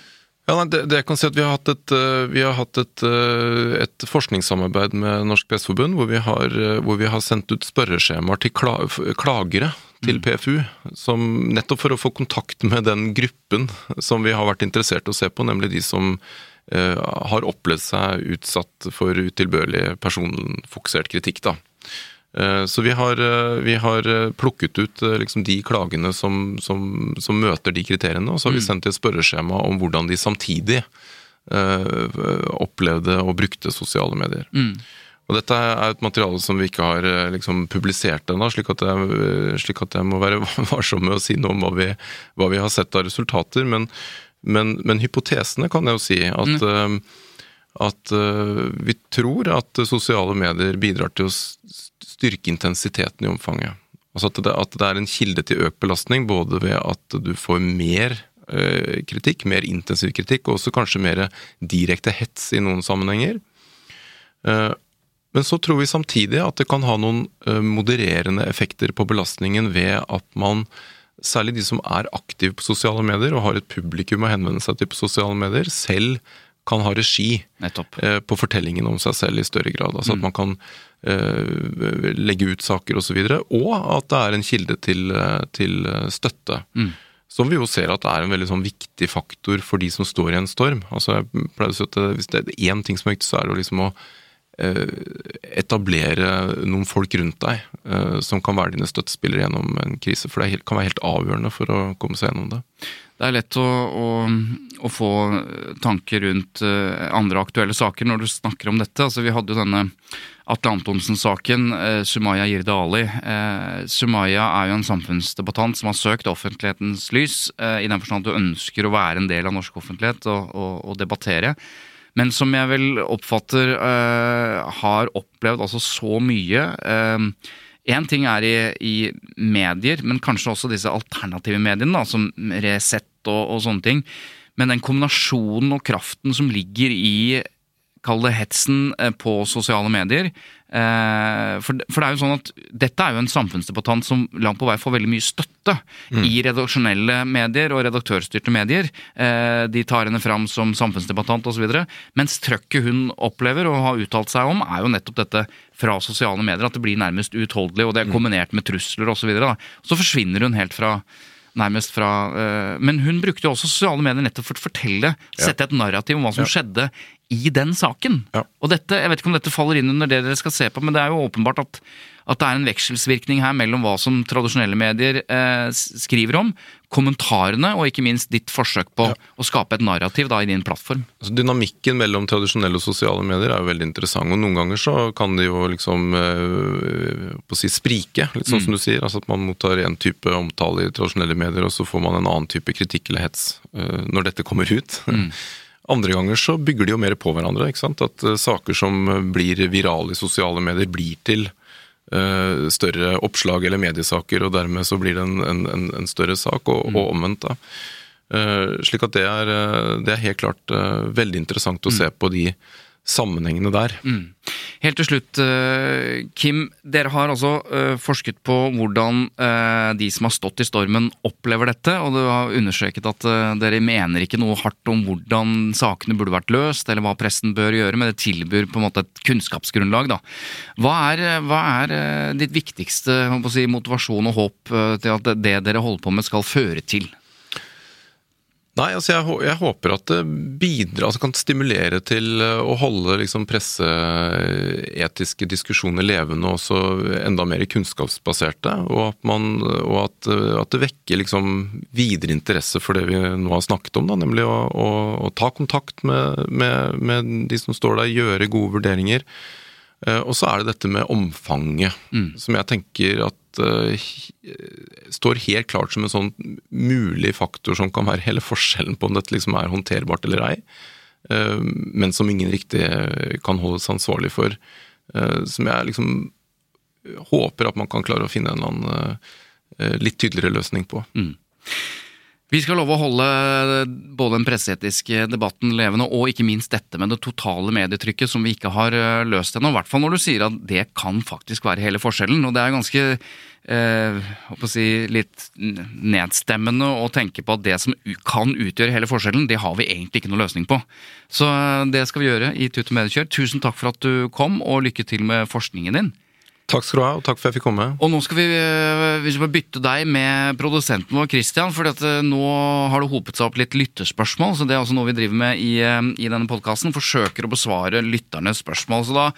Ja, nei, det, det, jeg kan si at Vi har hatt et, vi har hatt et, eh, et forskningssamarbeid med Norsk Presseforbund, hvor, eh, hvor, vi har sendt ut spørreskjemaer til klagere til mm. PFU, som nettopp for å få kontakt med den gruppen som vi har vært interessert i å se på, nemlig de som uh, har opplevd seg utsatt for utilbørlig personfokusert kritikk. da. Eh, så vi har, eh, vi har, eh, plukket ut liksom de klagene som, som, som, møter de kriteriene, og så har vi mm. sendt et spørreskjema om hvordan de samtidig opplevde og brukte sosiale medier. Mm. Og Dette er et materiale som vi ikke har liksom, publisert ennå, slik, slik, at jeg må være [LAUGHS] varsom med å si noe om hva vi, hva vi har sett av resultater. Men, men, men, hypotesene kan jeg jo si at mm. at, at vi tror at sosiale medier bidrar til å styrke intensiteten i omfanget. Altså at det, at det, er en kilde til økt belastning, både ved at du får mer eh, kritikk, mer intensiv kritikk, og også kanskje mer direkte hets i noen sammenhenger. Eh, Men så tror vi samtidig at det kan ha noen eh, modererende effekter på belastningen ved at man, særlig de som er aktive på sosiale medier og har et publikum å henvende seg til på sosiale medier, selv kan ha regi eh, på fortellingen om seg selv i større grad. Altså at man kan legge ut saker osv. Og, så videre, og at det er en kilde til, eh, til eh, støtte. Mm. Som vi jo ser at er en veldig sånn viktig faktor for de som står i en storm. Altså jeg pleier å si at det- Hvis det er én ting som er viktig, så er det liksom å eh, etablere noen folk rundt deg eh, som kan være dine støttespillere gjennom en krise. For det kan være helt avgjørende for å komme seg gjennom det. Det er lett å, å, å få tanker rundt eh, andre aktuelle saker når du snakker om dette. Altså, vi hadde jo denne Atle Antonsen-saken, eh, Sumaya Jirde Ali. Eh, Sumaya er jo en samfunnsdebattant som har søkt offentlighetens lys, i den forstand at du ønsker å være en del av norsk offentlighet og, og, og debattere. Men som jeg vel oppfatter har opplevd altså så mye. Én ting er i, i medier, men kanskje også disse alternative mediene, da, som Resett og, og sånne ting. Men den kombinasjonen og kraften som ligger i Kall det hetsen eh, på sosiale medier. Eh, For, det er jo sånn at dette er jo en samfunnsdebattant som langt på vei får veldig mye støtte i redaksjonelle medier og redaktørstyrte medier. Eh, De tar henne fram som samfunnsdebattant osv. Mens trøkket hun opplever og har uttalt seg om, er jo nettopp dette fra sosiale medier. At det blir nærmest uutholdelig, og det er kombinert med trusler osv. Så, videre, så forsvinner hun helt fra Nærmest fra øh, Men hun brukte jo også sosiale medier nettopp for å fortelle, sette et narrativ om hva som skjedde i den saken. Og dette, jeg vet ikke om dette faller inn under det dere skal se på, men det er jo åpenbart at, at det er en vekselsvirkning her mellom hva som tradisjonelle medier eh, skriver om, kommentarene og ikke minst ditt forsøk på å skape et narrativ da i din plattform. Altså, dynamikken mellom tradisjonelle og sosiale medier er jo veldig interessant. og Noen ganger så kan de jo liksom øh, på å si sprike, litt sånn som du sier. altså At man mottar en type omtale i tradisjonelle medier, og så får man en annen type kritikk eller hets øh, når dette kommer ut. [LAUGHS] Andre ganger så bygger de jo mer på hverandre. ikke sant? At uh, saker som blir virale i sosiale medier, blir til større oppslag eller mediesaker, og dermed så blir det en, en, en, større sak, og, og omvendt. da. Eh, slik at det er, eh, det er helt klart eh, veldig interessant å se på de sammenhengene der. Helt til slutt, eh, Kim. Dere har altså eh, forsket på hvordan eh, de som har stått i stormen, opplever dette. Og du har understreket at dere mener ikke noe hardt om hvordan sakene burde vært løst, eller hva pressen bør gjøre, men det tilbyr på en måte et kunnskapsgrunnlag. Da. Hva er, hva er ditt viktigste si, motivasjon og håp til at det dere holder på med, skal føre til? Nei, altså jeg, jeg håper at det bidrar, altså kan stimulere til eh, å holde liksom presseetiske diskusjoner levende og også enda mer kunnskapsbaserte. Og at, man, og at, eh, at det vekker liksom videre interesse for det vi nå har snakket om, da, nemlig å, å, å ta kontakt med, med, med de som står der, gjøre gode vurderinger. Eh, Og så er det dette med omfanget, som jeg tenker at eh, står helt klart som en sånn mulig faktor som kan være hele forskjellen på om dette liksom er håndterbart eller ei, eh, men som ingen riktig kan holdes ansvarlig for. eh, Som jeg liksom håper at man kan klare å finne en eller annen eh, litt tydeligere løsning på. Vi skal love å holde både den presseetiske debatten levende, og ikke minst dette med det totale medietrykket som vi ikke har eh, løst ennå. I hvert fall når du sier at det kan faktisk være hele forskjellen. Og det er ganske eh, si, litt nedstemmende å tenke på at det som kan utgjøre hele forskjellen, det har vi egentlig ikke noe løsning på. Så eh, det skal vi gjøre i Tut og Mediekjør. Tusen takk for at du kom, og lykke til med forskningen din. Takk skal du ha, og takk for at jeg fikk komme. Og nå skal vi, eh, vi skal bytte deg med produsenten vår, Christian. For nå har det hopet seg opp litt lytterspørsmål. Så det er altså noe vi driver med i, eh, i denne podkasten. Forsøker å besvare lytternes spørsmål. Så da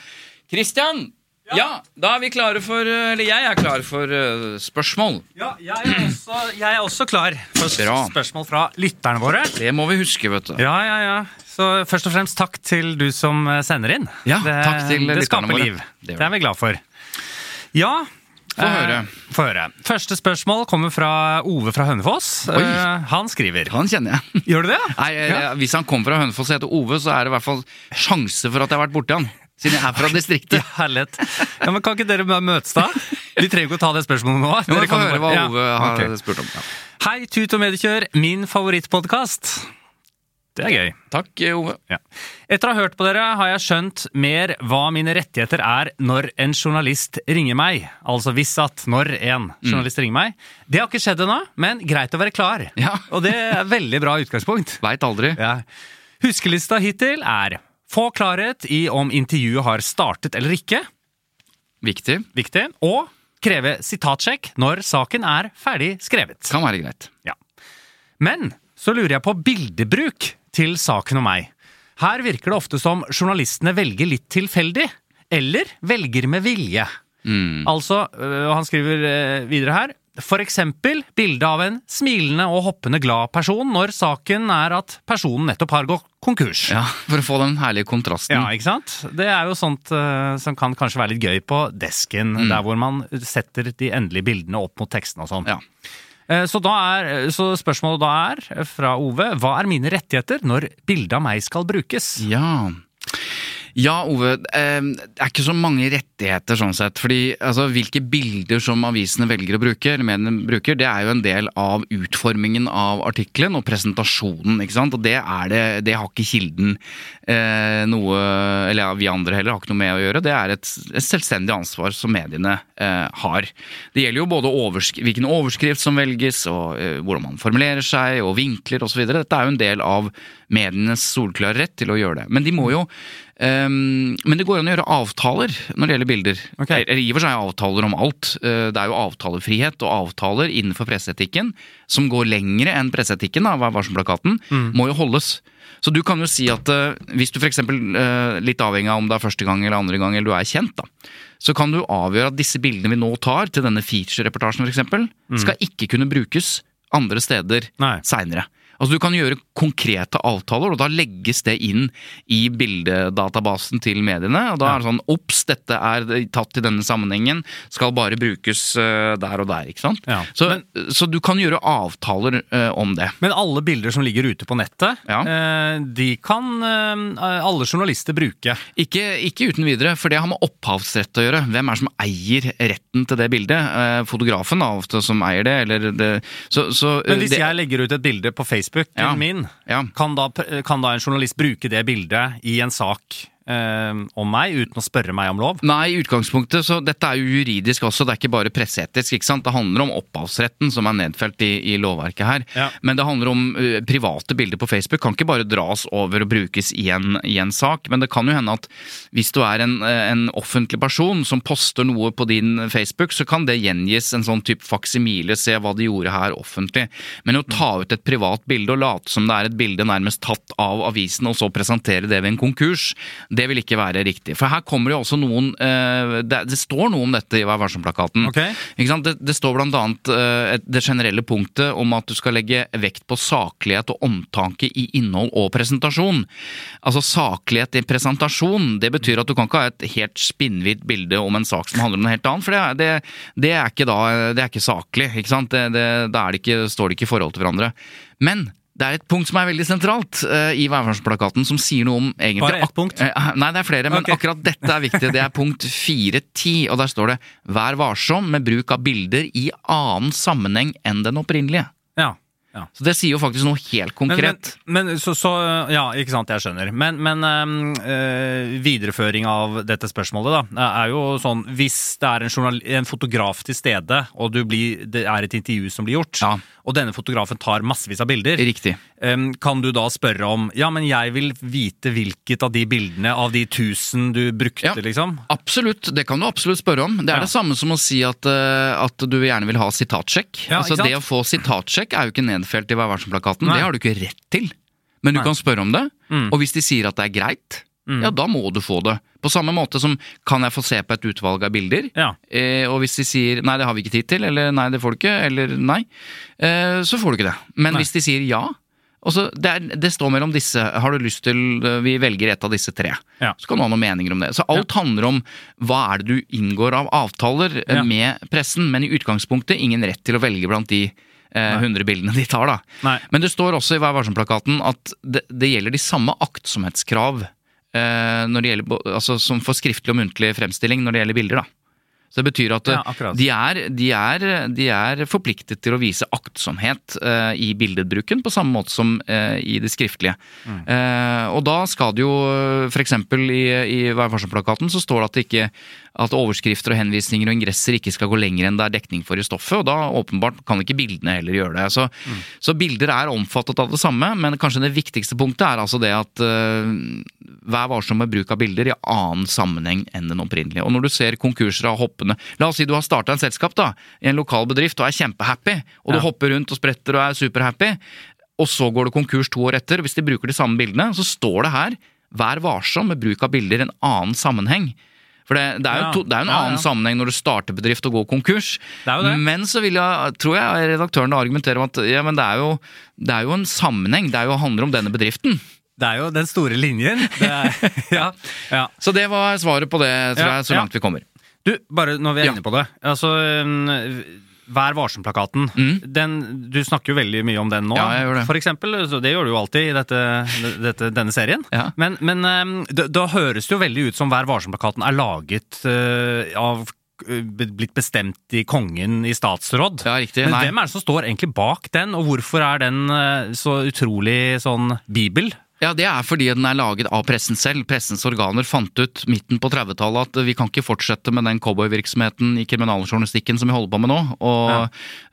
Christian! Ja. da er vi klare for eh, Eller jeg er klar for eh, spørsmål. Ja, jeg er også, jeg er også klar for Bra. spørsmål fra lytterne våre. Det må vi huske, vet du. Ja, ja, ja. Så først og fremst takk til du som eh, sender inn. Ja, det, takk til det lytterne skaper liv. Det Det, er vi glad for. Ja. Få høre. Eh, Få høre. Første spørsmål kommer fra Ove fra Hønefoss. Eh, han skriver Han kjenner jeg. Gjør du det? Nei, eh, Hvis han kommer fra Hønefoss og heter Ove, så er det i hvert fall sjanse for at jeg har vært borti han. Siden jeg er fra [LAUGHS] distriktet. Ja, herlighet. Ja, men Kan ikke dere møtes, da? Vi trenger ikke å ta det spørsmålet nå. Jo, Dere kan høre hva Ja, Ove har okay. spurt om. Ja. Hei, Tut og Mediekjør, min favorittpodkast. Det er gøy. Takk, Ove. Ja. Etter å ha hørt på dere har jeg skjønt mer hva mine rettigheter er når en journalist ringer meg. Altså hvis at når en journalist ringer meg. Det har ikke skjedd ennå, men greit å være klar. Ja. Og det er veldig bra utgangspunkt. [LAUGHS] Veit aldri. Ja. Huskelista hittil er få klarhet i om intervjuet har startet eller ikke. Viktig. Viktig. Og kreve sitatsjekk når saken er ferdig skrevet. Kan være greit. Ja. Men så lurer jeg på bildebruk til saken om meg. Her virker det ofte som journalistene velger litt tilfeldig, eller velger med vilje. Altså, og han skriver øh, videre her, for eksempel bilde av en smilende og hoppende glad person når saken er at personen nettopp har gått konkurs. Ja, For å få den herlige kontrasten. Ja, ikke sant? Det er jo sånt uh, som kan kanskje være litt gøy på desken, der hvor man setter de endelige bildene opp mot teksten og sånn. Ja. Eh, Så, er, så spørsmålet da er, eh, fra Ove, hva er mine rettigheter når bildet av meg skal brukes? Ja. Ja, Ove. Eh, det er ikke så mange rettigheter sånn sett. fordi altså, Hvilke bilder som avisene velger å bruke, eller mediene bruker, det er jo en del av utformingen av artikkelen og presentasjonen. ikke sant? Og det er det, det har ikke Kilden eh, noe Eller ja, vi andre heller har ikke noe med å gjøre. Det er et, et selvstendig ansvar som mediene eh, har. Det gjelder jo både oversk hvilken overskrift som velges, og eh, hvordan man formulerer seg, og vinkler osv. Dette er jo en del av medienes solklare rett til å gjøre det. Men de må jo Ehm, men det går an å gjøre avtaler når det gjelder bilder. Okay. Eller i og for seg avtaler om alt. Eh, det er jo avtalefrihet og avtaler innenfor presseetikken som går lengre enn presseetikken, da, Vær varsom-plakaten, må jo holdes. Så du kan jo si at uh, hvis du f.eks., uh, litt avhengig av om det er første gang eller andre gang, eller du er kjent, da, så kan du avgjøre at disse bildene vi nå tar til denne feature-reportasjen f.eks., skal ikke kunne brukes andre steder seinere. Altså Du kan gjøre konkrete avtaler, og da legges det inn i bildedatabasen til mediene. og Da er det sånn Ops, dette er tatt i denne sammenhengen, skal bare brukes eh, der og der. ikke sant? Ja. Så, så du kan gjøre avtaler uh, om det. Men alle bilder som ligger ute på nettet, Ja. uh, de kan uh, alle journalister bruke. Ikke, ikke uten videre, for det har med opphavsrett å gjøre. Hvem er det som eier retten til det bildet? Fotografen da, ofte som eier det, eller det så, så, Men hvis det, jeg legger ut et bilde på Facebook Ja. min, Ja. kan, da, kan da en journalist bruke det bildet i en sak eh, om meg, uten å spørre meg om lov? Nei, i utgangspunktet, så dette er jo juridisk også, det er ikke bare presseetisk. ikke sant? Det handler om opphavsretten som er nedfelt i, i lovverket her. Ja. Men det handler om uh, private bilder på Facebook. Kan ikke bare dras over og brukes i en, i en sak. Men det kan jo hende at hvis du er en, uh, en offentlig person som poster noe på din Facebook, så kan det gjengis en sånn type faksimile, se hva de gjorde her offentlig. Men å ta ut et privat bilde og late som det er et bilde nærmest tatt av avisen, og så presentere det ved en konkurs, det vil ikke være riktig. For her kommer jo også noen eh, det, det står noe om dette i Vær varsom-plakaten. Okay. Det, det står blant annet eh, det generelle punktet om at du skal legge vekt på saklighet og omtanke i innhold og presentasjon. Altså saklighet i presentasjon, det betyr at du kan ikke ha et helt spinnvidt bilde om en sak som handler om noe helt annet, for det, det, det er ikke da, det er ikke saklig. ikke sant? Da er det ikke, står det ikke i forhold til hverandre. Men det er et punkt som er veldig sentralt uh, i værvarselplakaten, som sier noe om egentlig Bare ett punkt? Uh, nei, det er flere, men okay. [LAUGHS] akkurat dette er viktig. Det er punkt 4.10, og der står det 'Vær varsom med bruk av bilder i annen sammenheng enn den opprinnelige'. Ja. Ja. Så det sier jo faktisk noe helt Men, men, konkret. men så, så Ja, ikke sant, jeg skjønner. Men, men eh, videreføring av dette spørsmålet, da, er jo sånn Hvis det er en, en fotograf til stede, og du blir, det er et intervju som blir gjort, Ja. og denne fotografen tar massevis av bilder, Riktig. kan du da spørre om Ja, men jeg vil vite hvilket av de bildene av de tusen du brukte, Ja. liksom? Absolutt, det kan du absolutt spørre om. Det er Ja. det samme som å si at, eh, at du gjerne vil ha sitatsjekk. Altså? Det å få sitatsjekk er jo ikke nedfelt i Vær varsom-plakaten. Det har du ikke rett til. Men du Nei. kan spørre om det, Mm. og hvis de sier at det er greit, ja, da må du få det. På samme måte som kan jeg få se på et utvalg av bilder? Ja. Eh, og hvis de sier nei, det har vi ikke tid til, eller nei, det får du ikke, eller nei, eh, så får du ikke det. Men Nei. hvis de sier ja, og så det, er, det står mellom disse, har du lyst til, eh, vi velger et av disse tre. Ja. Så kan du ha noen meninger om det. Så alt handler om hva er det du inngår av avtaler eh, Ja. med pressen, men i utgangspunktet ingen rett til å velge blant de eh, 100 bildene de tar, da. Nei. Men det står også i Vær varsom-plakaten at det, det gjelder de samme aktsomhetskrav eh, gjelder, altså, som for skriftlig og muntlig fremstilling når det gjelder bilder. da. Så det betyr at Ja, eh, de, er, de, er, de er forpliktet til å vise aktsomhet eh, i billedbruken, på samme måte som eh, i det skriftlige. Mm. Eh, og da skal det jo f.eks. i, i Vær varsom-plakaten så står det at, det ikke, at overskrifter og henvisninger og ingresser ikke skal gå lenger enn det er dekning for i stoffet, og da åpenbart kan ikke bildene heller gjøre det. Så, Mm. så bilder er omfattet av det samme, men kanskje det viktigste punktet er altså det at uh, vær varsom med bruk av bilder i annen sammenheng enn den opprinnelige. Og når du ser konkurser av hoppende La oss si du har starta en selskap da, i en lokal bedrift og er kjempehappy, og du hopper rundt og spretter og er superhappy, og så går det konkurs to år etter. Hvis de bruker de samme bildene, så står det her vær varsom med bruk av bilder i en annen sammenheng. For det, det er jo, Ja. to, det er jo en Ja, annen ja. sammenheng når du starter bedrift og går konkurs. Det jo det. Men så vil jeg, tror jeg redaktøren argumenterer om at ja, men det er, jo, det er jo en sammenheng. Det er jo, handler om denne bedriften. Det er jo den store linjen. Det er, [LAUGHS] ja, ja. Så det var svaret på det, tror jeg, så langt vi kommer. Du, bare når vi er inne på det. Altså, mm, Vær varsom-plakaten. Mm. Du snakker jo veldig mye om den nå. Ja, jeg gjør det. for eksempel. Så det gjør du jo alltid i dette, dette, denne serien. Ja. Men, men um, da, da høres det jo veldig ut som Vær varsom-plakaten er laget eh, av eh, blitt bestemt i kongen i statsråd. Ja, riktig. Men Nei. hvem er det som står egentlig bak den, og hvorfor er den eh, så utrolig sånn bibel? Ja, Det er fordi den er laget av pressen selv. Pressens organer fant ut midten på 30-tallet at vi kan ikke fortsette med den cowboyvirksomheten i kriminaljournalistikken som vi holder på med nå. Og Ja.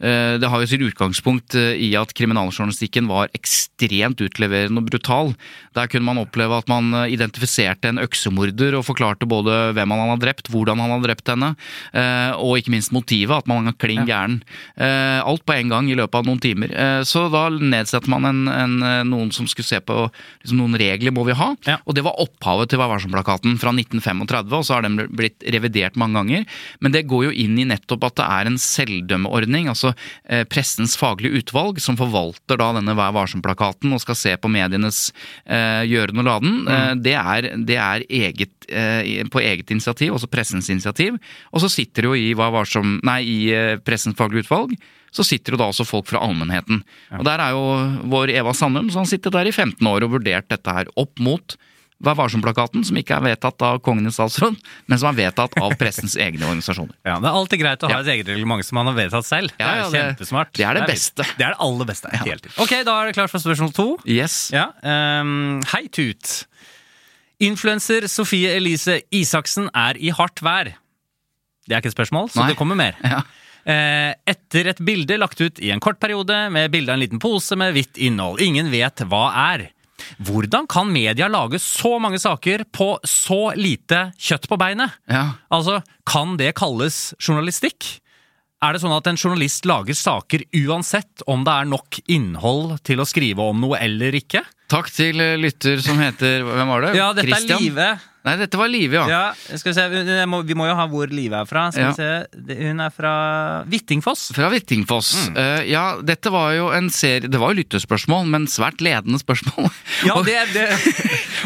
eh, det har jo sitt utgangspunkt eh, i at kriminaljournalistikken var ekstremt utleverende og brutal. Der kunne man oppleve at man eh, identifiserte en øksemorder og forklarte både hvem han hadde drept, hvordan han hadde drept henne, og ikke minst motivet, at man var klin gæren. Alt på en gang i løpet av noen timer. Så da nedsetter man en, en, noen som skulle se på liksom, noen regler må vi ha, Ja. og det var opphavet til Vær varsom-plakaten fra 1935, og så har den blitt revidert mange ganger. Men det går jo inn i nettopp at det er en selvdømmeordning, altså eh, pressens faglige utvalg, som forvalter da denne Vær varsom-plakaten og skal se på medienes eh, gjøren og laden. Eh, det, er, det er eget, eh, på eget initiativ, også pressens initiativ. Og så sitter det jo i Vær varsom, nei, i eh, pressens faglige utvalg så sitter jo da også folk fra allmennheten. Og der er jo vår Eva Sandum, så han sitter der i 15 år og vurdert dette her opp mot Vær varsom-plakaten, som ikke er vedtatt av kongen i statsråd, men som er vedtatt av pressens egne organisasjoner. Ja, Det er alltid greit å ha Ja. et eget reglement som man har vedtatt selv. Ja, ja, det er kjempesmart. det er det beste. Det er det aller beste. Helt. Ok, da er det klart for spørsmål to. Yes. Ja, um, Hei, Tut. Influenser Sofie Elise Isaksen er i hardt vær. Det er ikke et spørsmål, så Nei. det kommer mer. Ja. Eh, etter et bilde lagt ut i en kort periode med bilde av en liten pose med hvitt innhold. Ingen vet hva er. Hvordan kan media lage så mange saker på så lite kjøtt på beinet? Ja. Altså, kan det kalles journalistikk? Er det sånn at en journalist lager saker uansett om det er nok innhold til å skrive om noe eller ikke? Takk til eh, lytter som heter Hvem var det? Ja, dette Christian? er Live. Nei, dette var Live, ja. Ja, skal vi se, må, vi må jo ha hvor Live er fra. Skal Ja. vi se, Hun er fra Hvittingfoss. Fra Hvittingfoss. Mm. Uh, ja, dette var jo en serie Det var jo lyttespørsmål, men svært ledende spørsmål. [LAUGHS] Ja, Og- det, det.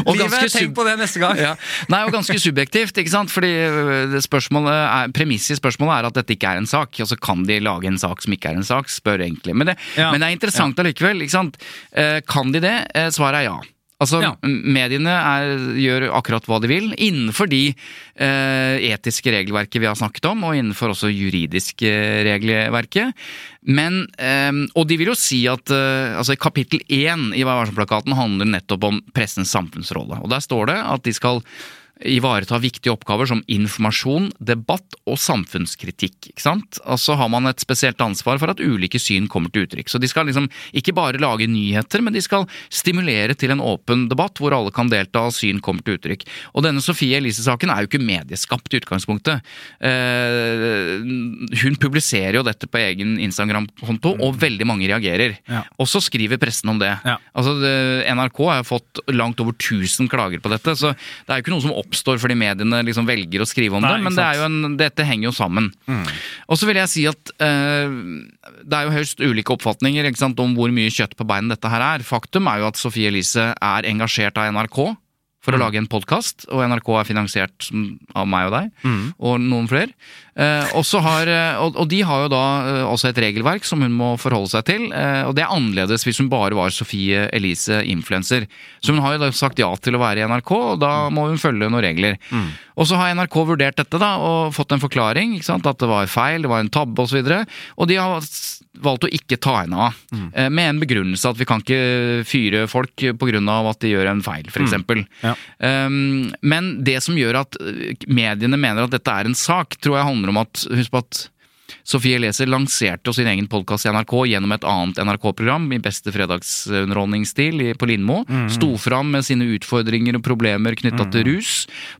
Og [LAUGHS] Live, ganske tenk på det neste gang. Ja. Nei, og ganske subjektivt, ikke sant? Fordi øh, er, Premisset i spørsmålet er at dette ikke er en sak. Og så kan de lage en sak som ikke er en sak, spør egentlig. Men det, men det er interessant allikevel, ikke sant? Uh, Kan de det? Uh, Svaret er ja. Altså, Ja. Mediene er, gjør akkurat hva de vil, innenfor de eh, etiske regelverket vi har snakket om, og innenfor også juridiske regelverket. Men, eh, og de vil jo si at eh, altså kapittel én i Vær varsom-plakaten handler nettopp om pressens samfunnsrolle. Og der står det at de skal ivareta viktige oppgaver som informasjon, debatt og samfunnskritikk. ikke sant? Altså har man et spesielt ansvar for at ulike syn kommer til uttrykk. Så de skal liksom ikke bare lage nyheter, men de skal stimulere til en åpen debatt hvor alle kan delta og syn kommer til uttrykk. Og denne Sofie Elise-saken er jo ikke medieskapt i utgangspunktet. Eh, hun publiserer jo dette på egen Instagram-konto, og veldig mange reagerer. Ja. Og så skriver pressen om det. Ja. Altså, NRK har fått langt over 1000 klager på dette, så det er jo ikke noe som oppstår fordi mediene liksom velger å skrive om Nei, det, men det er jo en, dette henger jo sammen. Og så vil jeg si at uh, det er jo høyst ulike oppfatninger ikke sant, om hvor mye kjøtt på beinet dette her er. Faktum er jo at Sofie Elise er engasjert av NRK for å lage en podkast, og NRK er finansiert av meg og deg, og noen flere. Eh, har, eh, og, de har jo da eh, også et regelverk som hun må forholde seg til. og det er annerledes hvis hun bare var Sofie Elise influenser. Så hun har jo da sagt ja til å være i NRK, og da må hun følge noen regler. Og så har NRK vurdert dette da, og fått en forklaring. ikke sant? At det var feil, det var en tabbe osv. Og, så og de har valgt å ikke ta henne av. eh, Med en begrunnelse at vi kan ikke fyre folk pga. at de gjør en feil, f.eks. eksempel Ja. Um, men det som gjør at mediene mener at dette er en sak, tror jeg handler om at Husk på at Sofie Elise lanserte jo sin egen podkast i NRK gjennom et annet NRK-program i beste fredagsunderholdningsstil på Lindmo. Sto fram med sine utfordringer og problemer knytta til rus,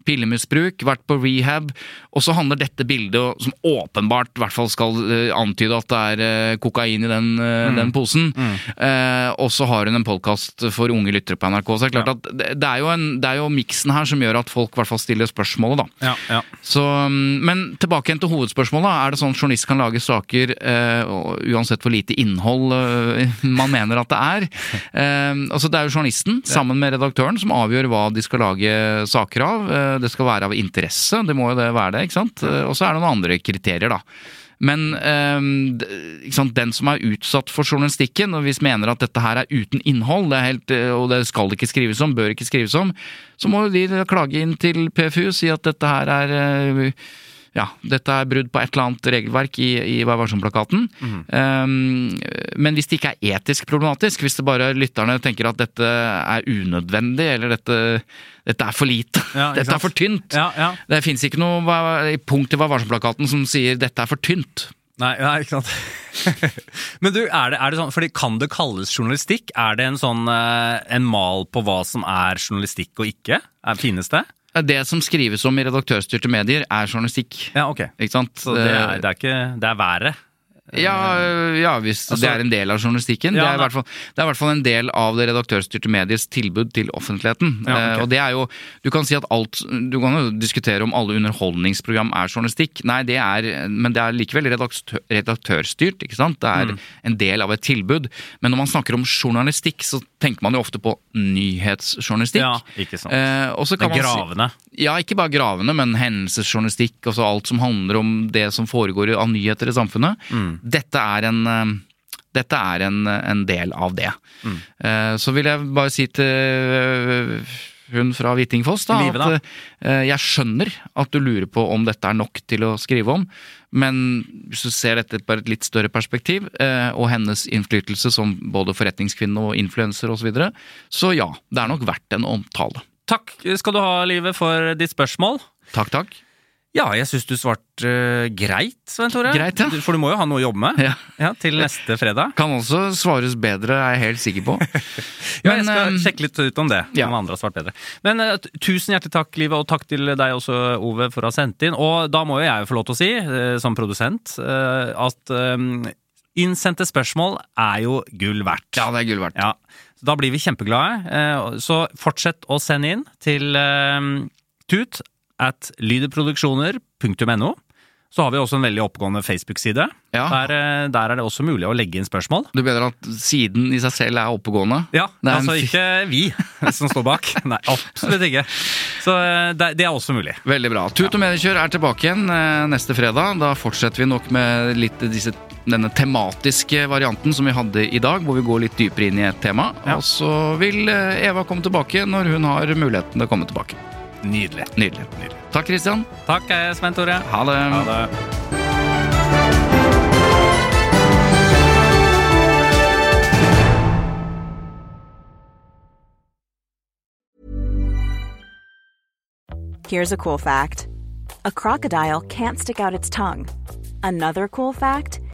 pillemisbruk, vært på rehab. Og så handler dette bildet, som åpenbart i hvert fall skal eh, antyde at det er eh, kokain i den, mm. den posen. Eh, og så har hun en podkast for unge lyttere på NRK. Så det er klart at det, er jo, en- det er jo miksen her som gjør at folk i hvert fall stiller spørsmålet, da. Ja, ja. Så, mm, men tilbake igjen til hovedspørsmålet. Er det sånn at journalist kan lage saker eh, uansett hvor lite innhold eh, [LAUGHS] man mener at det er? Eh, altså Det er jo journalisten sammen med redaktøren som avgjør hva de skal lage saker av. Eh, det skal være av interesse, det må jo det være det. Ikke sant? Eh, og så er det noen andre kriterier, da. Men eh, ikke sant, den som er utsatt for journalistikken, og hvis mener at dette her er uten innhold, det er helt, eh, og det skal det ikke skrives om, bør ikke skrives om, så må jo de klage inn til PFU og si at dette her er eh, ja, dette er brudd på et eller annet regelverk i, i Vær varsom-plakaten. Um, men hvis det ikke er etisk problematisk, hvis det bare lytterne tenker at dette er unødvendig, eller dette, dette er for lite, Ja, dette er for tynt Ja, ja. Det fins ikke noe punkt i Vær varsom-plakaten som sier 'dette er for tynt'. Nei, nei, ikke sant. [LAUGHS] Men du, er det, er det sånn, fordi kan det kalles journalistikk? Er det en sånn eh, en mal på hva som er journalistikk og ikke? Finnes det? Det som skrives om i redaktørstyrte medier, er journalistikk. Ja, ok. Ikke sant? Så det er, det er ikke Det er været? Ja, ja hvis Altså- det er en del av journalistikken. Ja, det, er i hvert fall, det er i hvert fall en del av det redaktørstyrte mediets tilbud til offentligheten. Ja, okay. Eh, og det er jo, Du kan si at alt Du kan jo diskutere om alle underholdningsprogram er journalistikk. Nei, det er Men det er likevel redaktør, redaktørstyrt, ikke sant? Det er Mm. en del av et tilbud. Men når man snakker om journalistikk, så tenker man jo ofte på nyhetsjournalistikk. Ja, ikke sant. Eh, så Det kan er man si- gravende. Ja, ikke bare gravene, men hendelsesjournalistikk. Altså alt som handler om det som foregår av nyheter i samfunnet. Mm. Dette er en eh, dette er en, en del av det. Mm. Eh, Så vil jeg bare si til eh, hun fra Hvittingfoss da, Livet, da. at jeg skjønner at du lurer på om dette er nok til å skrive om, men hvis du ser dette på et litt større perspektiv, og hennes innflytelse som både forretningskvinne og influenser osv., så, videre, så ja, det er nok verdt en omtale. Takk skal du ha, Livet, for ditt spørsmål. Takk, takk. Ja, jeg syns du svarte uh, greit, Svein Tore. Greit, ja. For du må jo ha noe å jobbe med Ja. Ja, til neste fredag. Kan også svares bedre, er jeg helt sikker på. [LAUGHS] Ja, jeg skal Men, eh, sjekke litt ut om det. ja. Om andre har svart bedre. Men uh, tusen hjertelig takk, Livet, og takk til deg også, Ove, for å ha sendt inn. Og da må jo jeg få lov til å si, uh, som produsent, at eh, innsendte spørsmål er jo gull verdt. Ja, det er gull verdt. Ja, da blir vi kjempeglade. Eh, Så fortsett å sende inn til eh, tut at lydeproduksjoner.no. Så har vi også en veldig oppgående Facebook-side. Ja. Der, eh, der er det også mulig å legge inn spørsmål. Du mener at siden i seg selv er oppegående? Ja, er altså en... ikke vi [LAUGHS] som står bak. Nei, absolutt ikke. Så det, det er også mulig. Veldig bra. Tut og mediekjør er tilbake igjen neste fredag. Da fortsetter vi nok med litt disse, denne tematiske varianten som vi hadde i dag, hvor vi går litt dypere inn i et tema. Ja. Og så vil eh, Eva komme tilbake når hun har muligheten til å komme tilbake. Nydelig. Nydelig. Takk, Christian. Takk, eh, Svein Tore. Ha det. Ha det. Here's a cool fact a crocodile can't stick out its tongue. Another cool fact